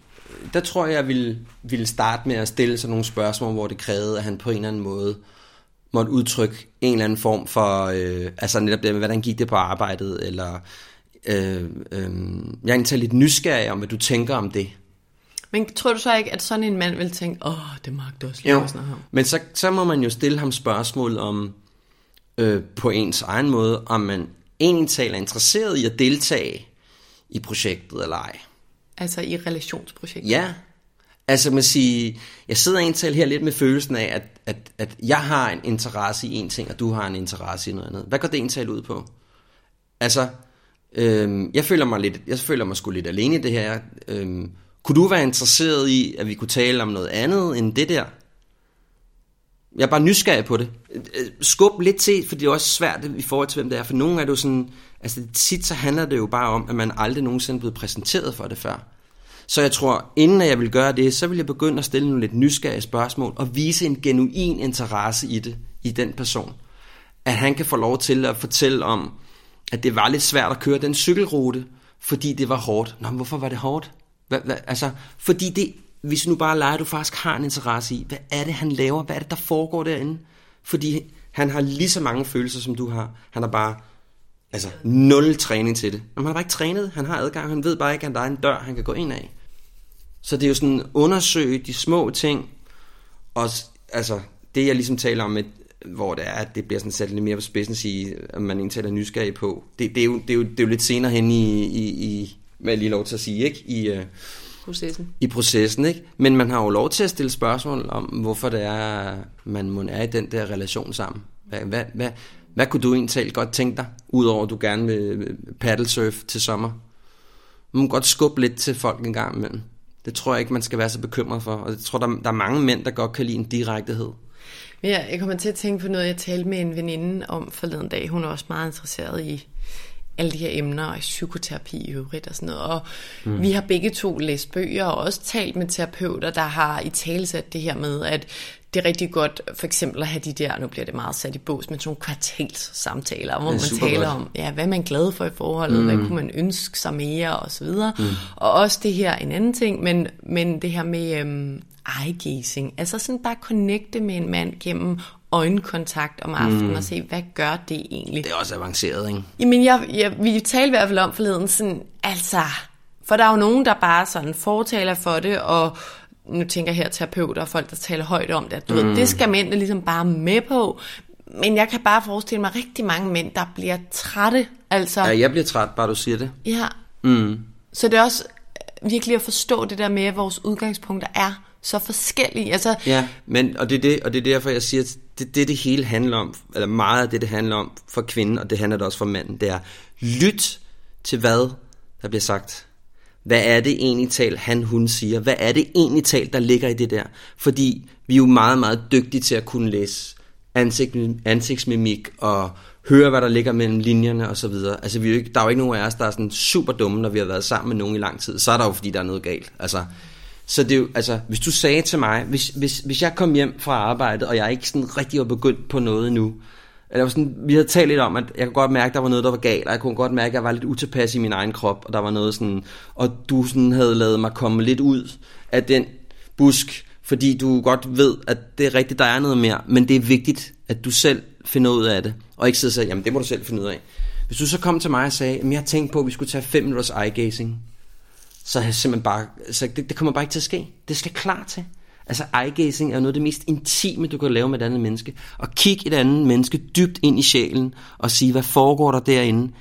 der tror jeg, jeg ville, ville starte med at stille sådan nogle spørgsmål, hvor det krævede, at han på en eller anden måde måtte udtrykke en eller anden form for, øh, altså netop det med, hvordan gik det på arbejdet, eller øh, øh, jeg er egentlig lidt nysgerrig om, hvad du tænker om det. Men tror du så ikke, at sådan en mand vil tænke, åh, oh, det magter også lige sådan ham? Men så, så må man jo stille ham spørgsmål om, øh, på ens egen måde, om man egentlig taler interesseret i at deltage i projektet eller ej. Altså i relationsprojekter? Ja. Altså man siger, jeg sidder egentlig her lidt med følelsen af, at, at, at jeg har en interesse i en ting, og du har en interesse i noget andet. Hvad går det egentlig ud på? Altså, øhm, jeg føler mig lidt, jeg føler mig sgu lidt alene i det her. Øhm, kunne du være interesseret i, at vi kunne tale om noget andet end det der? Jeg er bare nysgerrig på det. Øh, øh, skub lidt til, for det er også svært i forhold til, hvem det er. For nogen er det jo sådan, altså tit så handler det jo bare om, at man aldrig nogensinde er blevet præsenteret for det før. Så jeg tror, inden jeg vil gøre det, så vil jeg begynde at stille nogle lidt nysgerrige spørgsmål, og vise en genuin interesse i det, i den person. At han kan få lov til at fortælle om, at det var lidt svært at køre den cykelrute, fordi det var hårdt. Nå, men hvorfor var det hårdt? Hva, hva, altså, fordi det, hvis nu bare leger, du faktisk har en interesse i, hvad er det, han laver? Hvad er det, der foregår derinde? Fordi han har lige så mange følelser, som du har. Han har bare altså, nul træning til det. Jamen, han har bare ikke trænet. Han har adgang. Han ved bare ikke, at der er en dør, han kan gå ind af. Så det er jo sådan undersøge de små ting. Og altså, det jeg ligesom taler om, med, hvor det er, at det bliver sådan sat lidt mere på spidsen at sige, at man egentlig taler nysgerrig på. Det, det, er jo, det, er jo, det er jo lidt senere hen i, i, i hvad jeg lige lov til at sige, ikke? I, uh, processen. I processen, ikke? Men man har jo lov til at stille spørgsmål om, hvorfor det er, man må er i den der relation sammen. Hvad, hvad, hvad, hvad kunne du egentlig godt tænke dig, udover at du gerne vil paddlesurf til sommer? Man må godt skubbe lidt til folk en gang imellem. Det tror jeg ikke, man skal være så bekymret for. Og jeg tror, der, der er mange mænd, der godt kan lide en direktehed. Ja, jeg kommer til at tænke på noget, jeg talte med en veninde om forleden dag. Hun er også meget interesseret i alle de her emner, og psykoterapi i øvrigt og sådan noget. Og mm. vi har begge to læst bøger og også talt med terapeuter, der har i talesat det her med, at det er rigtig godt for eksempel at have de der, nu bliver det meget sat i bås, men sådan nogle kvartalssamtaler, hvor man taler godt. om, ja, hvad er man glad for i forholdet, mm. hvad kunne man ønske sig mere, og så videre. Mm. Og også det her, en anden ting, men, men det her med øhm, eye-gazing, altså sådan bare connecte med en mand gennem øjenkontakt om aftenen mm. og se, hvad gør det egentlig? Det er også avanceret, ikke? Jamen, jeg, jeg, vi talte i hvert fald om forleden sådan, altså, for der er jo nogen, der bare sådan fortaler for det, og nu tænker jeg her terapeuter og folk, der taler højt om det, at du mm. ved, det skal mændene ligesom bare med på, men jeg kan bare forestille mig rigtig mange mænd, der bliver trætte. Altså, ja, jeg bliver træt, bare du siger det. Ja. Mm. Så det er også virkelig at forstå det der med, at vores udgangspunkter er så forskellige. Altså, ja, men, og, det er det, og det er derfor, jeg siger, at det, det det hele handler om, eller meget af det, det handler om for kvinden, og det handler det også for manden, det er, lyt til hvad der bliver sagt. Hvad er det egentlig talt, han, hun siger? Hvad er det egentlig talt, der ligger i det der? Fordi vi er jo meget, meget dygtige til at kunne læse ansigt, ansigtsmimik og høre, hvad der ligger mellem linjerne og så videre. Altså, vi er jo ikke, der er jo ikke nogen af os, der er sådan super dumme, når vi har været sammen med nogen i lang tid. Så er der jo, fordi der er noget galt. Altså, så det er jo, altså, hvis du sagde til mig, hvis, hvis, hvis jeg kom hjem fra arbejdet, og jeg ikke sådan rigtig var begyndt på noget nu, eller sådan, vi havde talt lidt om, at jeg kunne godt mærke, at der var noget, der var galt, og jeg kunne godt mærke, at jeg var lidt utilpas i min egen krop, og der var noget sådan, og du sådan havde lavet mig komme lidt ud af den busk, fordi du godt ved, at det er rigtigt, der er noget mere, men det er vigtigt, at du selv finder ud af det, og ikke sidde og siger, jamen det må du selv finde ud af. Hvis du så kom til mig og sagde, at jeg tænkte på, at vi skulle tage 5 minutters eye gazing, så har jeg simpelthen bare, så det, det kommer bare ikke til at ske. Det skal klar til. Altså eye gazing er noget af det mest intime, du kan lave med et andet menneske. Og kigge et andet menneske dybt ind i sjælen og sige, hvad foregår der derinde.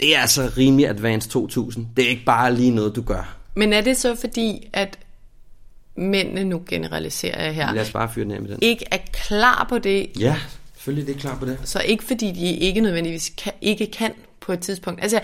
Det er altså rimelig advanced 2000. Det er ikke bare lige noget, du gør. Men er det så fordi, at mændene, nu generaliserer jeg her, Lad os bare fyre den med den. ikke er klar på det, Ja, selvfølgelig det er klar på det. så ikke fordi de ikke nødvendigvis kan, ikke kan på et tidspunkt. Altså,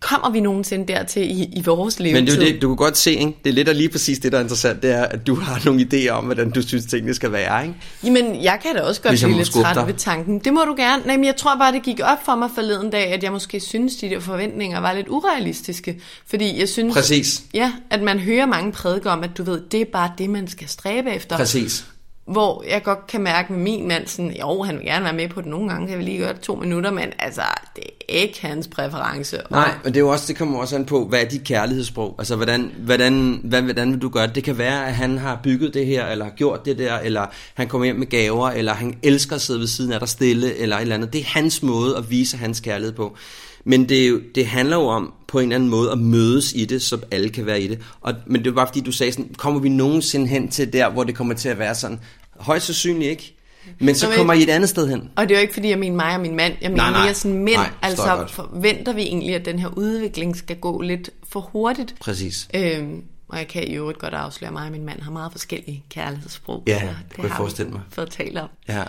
kommer vi nogensinde dertil i, i vores levetid? Men det er det, du kan godt se, ikke? det er lidt og lige præcis det, der er interessant, det er, at du har nogle idéer om, hvordan du synes, tingene skal være. Ikke? Jamen, jeg kan da også godt jeg blive lidt træt dig. ved tanken. Det må du gerne. Nej, men jeg tror bare, det gik op for mig forleden dag, at jeg måske synes, de der forventninger var lidt urealistiske. Fordi jeg synes... Præcis. Ja, at man hører mange prædike om, at du ved, det er bare det, man skal stræbe efter. Præcis. Hvor jeg godt kan mærke med min mand, sådan, jo, han vil gerne være med på det nogle gange, kan vi lige gøre det to minutter, men altså, det er ikke hans præference. Og- Nej, men det, er jo også, det kommer også an på, hvad er dit kærlighedssprog? Altså, hvordan, hvordan, hvad, hvordan vil du gøre det? Det kan være, at han har bygget det her, eller har gjort det der, eller han kommer hjem med gaver, eller han elsker at sidde ved siden af dig stille, eller et eller andet. Det er hans måde at vise hans kærlighed på. Men det, er jo, det handler jo om på en eller anden måde at mødes i det, så alle kan være i det. Og, men det var bare fordi, du sagde sådan, kommer vi nogensinde hen til der, hvor det kommer til at være sådan? Højst sandsynligt ikke. Men så men- kommer I et andet sted hen. Og det er jo ikke fordi, jeg mener mig og min mand. Jeg mener Nej, nej. mere sådan mænd. Nej, altså godt. forventer vi egentlig, at den her udvikling skal gå lidt for hurtigt. Præcis. Øhm, og jeg kan i øvrigt godt afsløre, at mig og min mand har meget forskellige kærlighedssprog. Ja, det kunne jeg har forestille mig. fået talt om. Ja.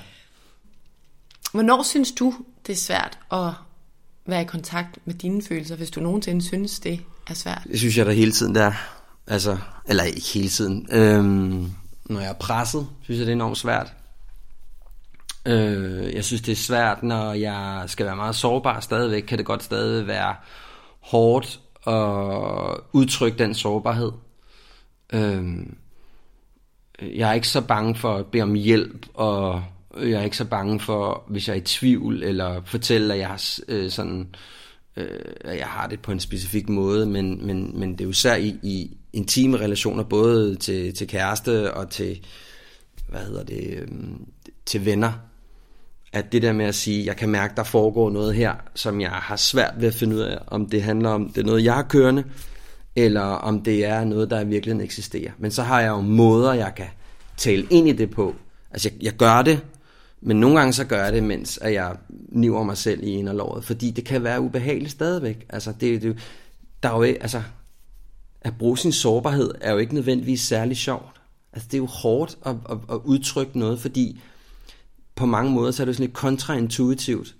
Hvornår synes du, det er svært at være i kontakt med dine følelser, hvis du nogensinde synes, det er svært? Det synes jeg da hele tiden, der Altså, eller ikke hele tiden. Øhm, når jeg er presset, synes jeg, det er enormt svært. Øh, jeg synes, det er svært, når jeg skal være meget sårbar stadigvæk, kan det godt stadig være hårdt at udtrykke den sårbarhed. Øh, jeg er ikke så bange for at bede om hjælp, og jeg er ikke så bange for, hvis jeg er i tvivl, eller fortælle, at jeg har øh, sådan, øh, at jeg har det på en specifik måde, men, men, men det er jo især i, i intime relationer, både til, til kæreste og til, hvad hedder det, øh, til venner, at det der med at sige, jeg kan mærke, der foregår noget her, som jeg har svært ved at finde ud af, om det handler om, det er noget, jeg har kørende, eller om det er noget, der i virkeligheden eksisterer. Men så har jeg jo måder, jeg kan tale ind i det på. Altså, jeg, jeg gør det, men nogle gange så gør jeg det, mens at jeg niver mig selv i en låret, fordi det kan være ubehageligt stadigvæk. Altså, det, det, der er jo altså, at bruge sin sårbarhed er jo ikke nødvendigvis særlig sjovt. Altså, det er jo hårdt at, at, at udtrykke noget, fordi på mange måder, så er det sådan lidt kontraintuitivt.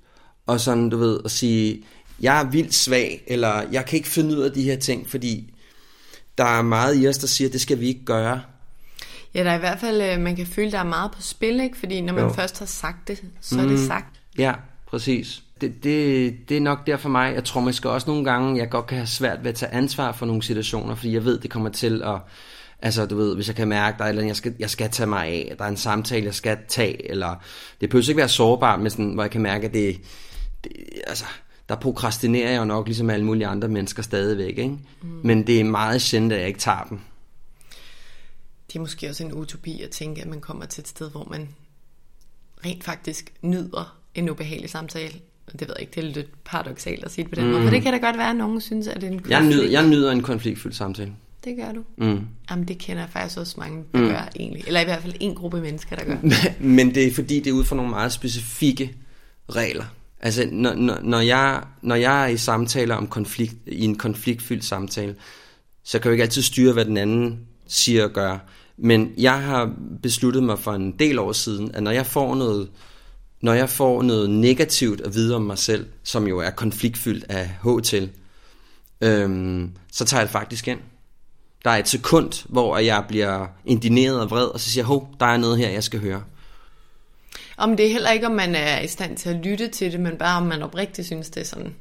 Og sådan, du ved, at sige, jeg er vildt svag, eller jeg kan ikke finde ud af de her ting, fordi der er meget i os, der siger, det skal vi ikke gøre. Ja, der er i hvert fald, øh, man kan føle, der er meget på spil, ikke? Fordi når man Jo. først har sagt det, så er det sagt. Ja, præcis. Det, det, det er nok der for mig. Jeg tror måske også nogle gange, jeg godt kan have svært ved at tage ansvar for nogle situationer, fordi jeg ved, det kommer til at... Altså, du ved, hvis jeg kan mærke, der er et eller andet, jeg skal, jeg skal tage mig af, der er en samtale, jeg skal tage, eller... Det behøver ikke være sårbart, men sådan, hvor jeg kan mærke, at det... det altså, der prokrastinerer jeg jo nok, ligesom alle mulige andre mennesker stadigvæk, ikke? Mm. Men det er meget sjældent, at jeg ikke tager dem. Det er måske også en utopi at tænke, at man kommer til et sted, hvor man rent faktisk nyder en ubehagelig samtale. Det ved jeg ikke, det er lidt paradoxalt at sige det på den mm. måde. For det kan da godt være, at nogen synes, at det er en Jeg konflikt. nyder, jeg nyder en konfliktfyldt samtale. Det gør du. Mm. Jamen, det kender jeg faktisk også mange, der mm. gør egentlig. Eller i hvert fald en gruppe mennesker, der gør. Men det er fordi, det er ud fra nogle meget specifikke regler. Altså, når, når, når, jeg, når jeg er i samtaler om konflikt, i en konfliktfyldt samtale, så kan jeg jo ikke altid styre, hvad den anden siger og gør. Men jeg har besluttet mig for en del år siden, at når jeg får noget, når jeg får noget negativt at vide om mig selv, som jo er konfliktfyldt af H til, øhm, så tager jeg det faktisk ind. Der er et sekund, hvor jeg bliver indineret og vred, og så siger jeg, hov, der er noget her, jeg skal høre. Om det er heller ikke, om man er i stand til at lytte til det, men bare om man oprigtigt synes, det er sådan.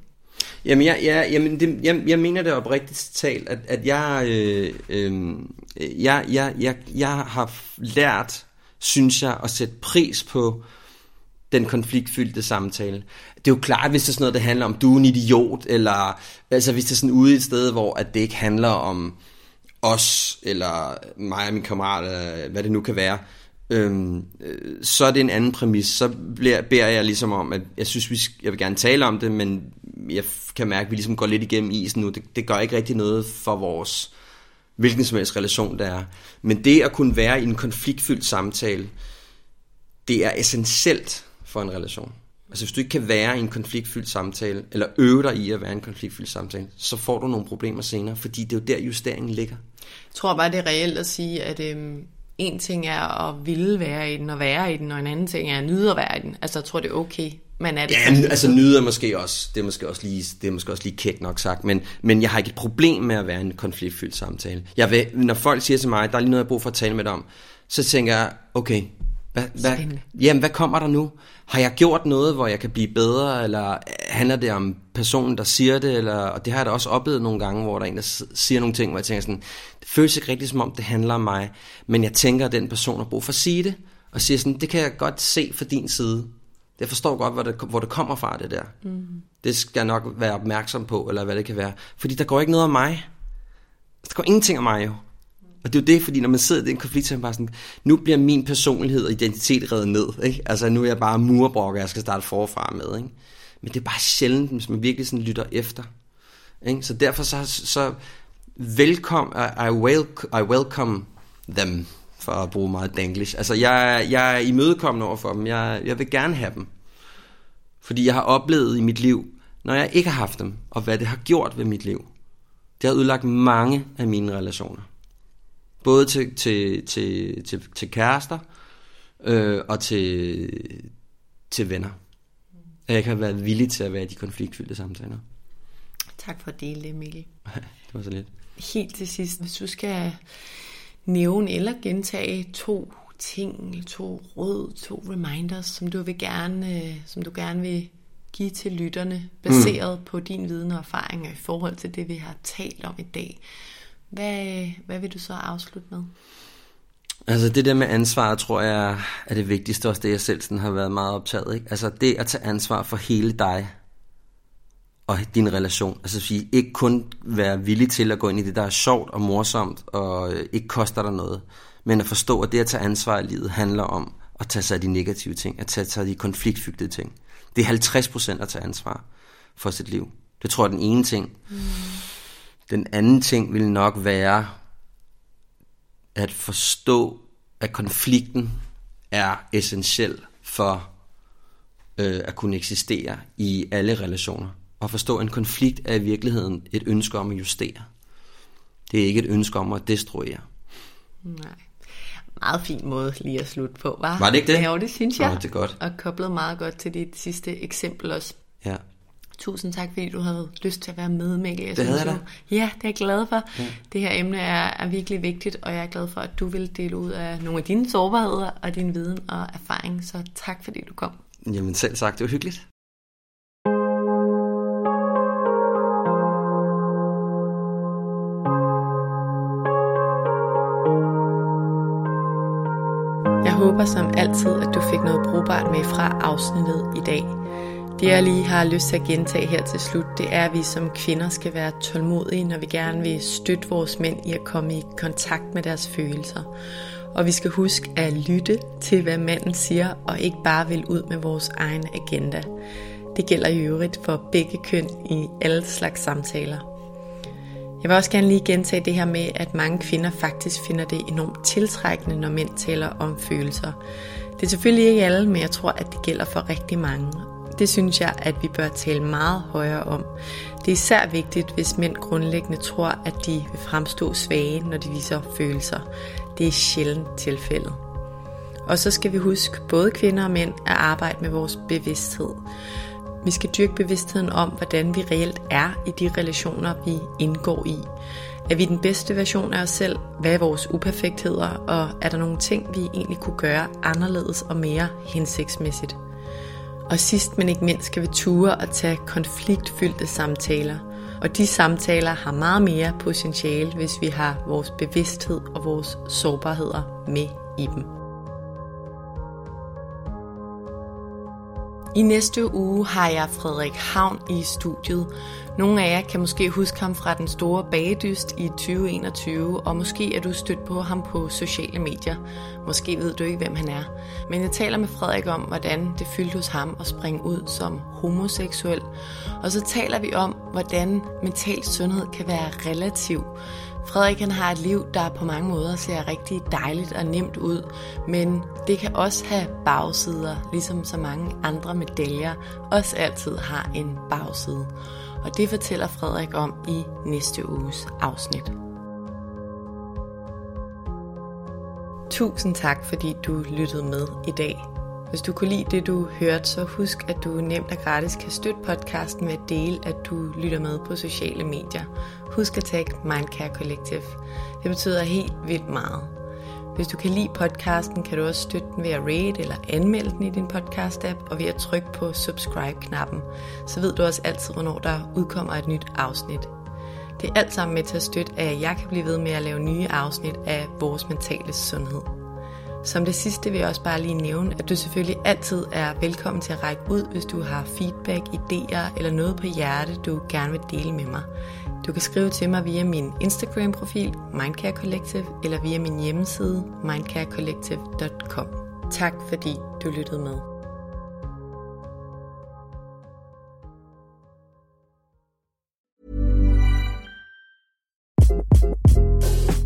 Jamen, jeg, jeg, jamen det, jeg, jeg mener det oprigtigt talt, at, at jeg, øh, øh, jeg, jeg, jeg, jeg har lært, synes jeg, at sætte pris på den konfliktfyldte samtale. Det er jo klart, hvis det er sådan noget, det handler om, du er en idiot, eller altså hvis det er sådan ude i et sted, hvor at det ikke handler om os, eller mig og min kammerat, eller hvad det nu kan være, øhm, øh, så er det en anden præmis. Så bliver, beder jeg ligesom om, at jeg synes, vi skal, jeg vil gerne tale om det, men jeg kan mærke, at vi ligesom går lidt igennem isen nu. Det, det gør ikke rigtig noget for vores hvilken som helst relation der er. Men det at kunne være i en konfliktfyldt samtale, det er essentielt for en relation. Altså hvis du ikke kan være i en konfliktfyldt samtale, eller øve dig i at være i en konfliktfyldt samtale, så får du nogle problemer senere, fordi det er jo der justeringen ligger. Jeg tror bare, det er reelt at sige, at øhm, en ting er at ville være i den og være i den, og en anden ting er at nyde at være i den. Altså jeg tror, det er okay, man er det. Ja, altså nyde er måske også, det er måske også lige, det er måske også lige kægt nok sagt, men, men jeg har ikke et problem med at være en konfliktfyldt samtale. Jeg vil, når folk siger til mig, der er lige noget, jeg har brug for at tale med dig om, så tænker jeg, okay, hvad, hvad, jamen, hvad kommer der nu? Har jeg gjort noget, hvor jeg kan blive bedre, eller handler det om personen, der siger det, eller, og det har jeg da også oplevet nogle gange, hvor der er en, der siger nogle ting, hvor jeg tænker sådan, det føles ikke rigtigt som om, det handler om mig, men jeg tænker, at den person har brug for at sige det, og siger sådan, det kan jeg godt se fra din side. Jeg forstår godt, hvor det, hvor det kommer fra, det der. Mm. Det skal jeg nok være opmærksom på, eller hvad det kan være. Fordi der går ikke noget om mig. Der går ingenting om mig jo. Og det er jo det, fordi når man sidder i den konflikt, så er man bare sådan, nu bliver min personlighed og identitet reddet ned. Ikke? Altså nu er jeg bare murbrok, og jeg skal starte forfra med. Ikke? Men det er bare sjældent, hvis man virkelig sådan lytter efter. Ikke? Så derfor så, så velkom, I, I, welcome, I welcome them, for at bruge meget danglish. Altså jeg, jeg er imødekommende over for dem. Jeg, jeg vil gerne have dem. Fordi jeg har oplevet i mit liv, når jeg ikke har haft dem, og hvad det har gjort ved mit liv. Det har udlagt mange af mine relationer. Både til, til, til, til, til kærester øh, og til, til venner. At jeg ikke har været villig til at være i de konfliktfyldte samtaler. Tak for at dele det, Mikkel. det var så lidt. Helt til sidst, hvis du skal nævne eller gentage to ting, to råd, to reminders, som du vil gerne, øh, som du gerne vil give til lytterne, baseret mm. på din viden og erfaringer i forhold til det, vi har talt om i dag. Hvad, hvad vil du så afslutte med? Altså det der med ansvar, tror jeg er det vigtigste, også det jeg selv sådan har været meget optaget. Ikke? Altså det at tage ansvar for hele dig og din relation. Altså sige, ikke kun være villig til at gå ind i det, der er sjovt og morsomt og ikke koster dig noget, men at forstå, at det at tage ansvar i livet handler om at tage sig af de negative ting, at tage sig af de konfliktfyldte ting. Det er 50% at tage ansvar for sit liv. Det tror jeg er den ene ting. Mm. Den anden ting vil nok være at forstå, at konflikten er essentiel for øh, at kunne eksistere i alle relationer. Og forstå, at en konflikt er i virkeligheden et ønske om at justere. Det er ikke et ønske om at destruere. Nej. Meget fin måde lige at slutte på, var? Var det ikke det? Ja, det synes jeg. Nå, det er godt. Og koblet meget godt til dit sidste eksempel også. Ja. Tusind tak, fordi du havde lyst til at være med, Mikkel. Jeg det havde jeg da. Ja, det er jeg glad for. Ja. Det her emne er, er virkelig vigtigt, og jeg er glad for, at du vil dele ud af nogle af dine sårbarheder og din viden og erfaring. Så tak, fordi du kom. Jamen selv sagt, det var hyggeligt. Håber som altid, at du fik noget brugbart med fra afsnittet i dag. Det jeg lige har lyst til at gentage her til slut, det er, at vi som kvinder skal være tålmodige, når vi gerne vil støtte vores mænd i at komme i kontakt med deres følelser. Og vi skal huske at lytte til, hvad manden siger, og ikke bare vil ud med vores egen agenda. Det gælder i øvrigt for begge køn i alle slags samtaler. Jeg vil også gerne lige gentage det her med, at mange kvinder faktisk finder det enormt tiltrækkende, når mænd taler om følelser. Det er selvfølgelig ikke alle, men jeg tror, at det gælder for rigtig mange. Det synes jeg, at vi bør tale meget højere om. Det er især vigtigt, hvis mænd grundlæggende tror, at de vil fremstå svage, når de viser følelser. Det er sjældent tilfældet. Og så skal vi huske, både kvinder og mænd, at arbejde med vores bevidsthed. Vi skal dyrke bevidstheden om, hvordan vi reelt er i de relationer, vi indgår i. Er vi den bedste version af os selv? Hvad er vores uperfektheder? Og er der nogle ting, vi egentlig kunne gøre anderledes og mere hensigtsmæssigt? Og sidst men ikke mindst skal vi ture at tage konfliktfyldte samtaler. Og de samtaler har meget mere potentiale, hvis vi har vores bevidsthed og vores sårbarheder med i dem. I næste uge har jeg Frederik Havn i studiet. Nogle af jer kan måske huske ham fra den store bagedyst i 2021, og måske er du stødt på ham på sociale medier. Måske ved du ikke, hvem han er. Men jeg taler med Frederik om, hvordan det fyldte hos ham at springe ud som homoseksuel. Og så taler vi om, hvordan mental sundhed kan være relativ. Frederik han har et liv, der på mange måder ser rigtig dejligt og nemt ud, men det kan også have bagsider, ligesom så mange andre medaljer også altid har en bagside. Og det fortæller Frederik om i næste uges afsnit. Tusind tak, fordi du lyttede med i dag. Hvis du kunne lide det, du hørte, så husk, at du nemt og gratis kan støtte podcasten ved at dele, at du lytter med på sociale medier. Husk at tagge Mindcare Collective. Det betyder helt vildt meget. Hvis du kan lide podcasten, kan du også støtte den ved at rate eller anmelde den i din podcast-app, og ved at trykke på subscribe-knappen. Så ved du også altid, hvornår der udkommer et nyt afsnit. Det er alt sammen med til at støtte, at jeg kan blive ved med at lave nye afsnit af vores mentale sundhed. Som det sidste vil jeg også bare lige nævne, at du selvfølgelig altid er velkommen til at række ud, hvis du har feedback, idéer eller noget på hjerte, du gerne vil dele med mig. Du kan skrive til mig via min Instagram-profil, Mindcare Collective, eller via min hjemmeside, mindcarecollective.com. Tak fordi du lyttede med.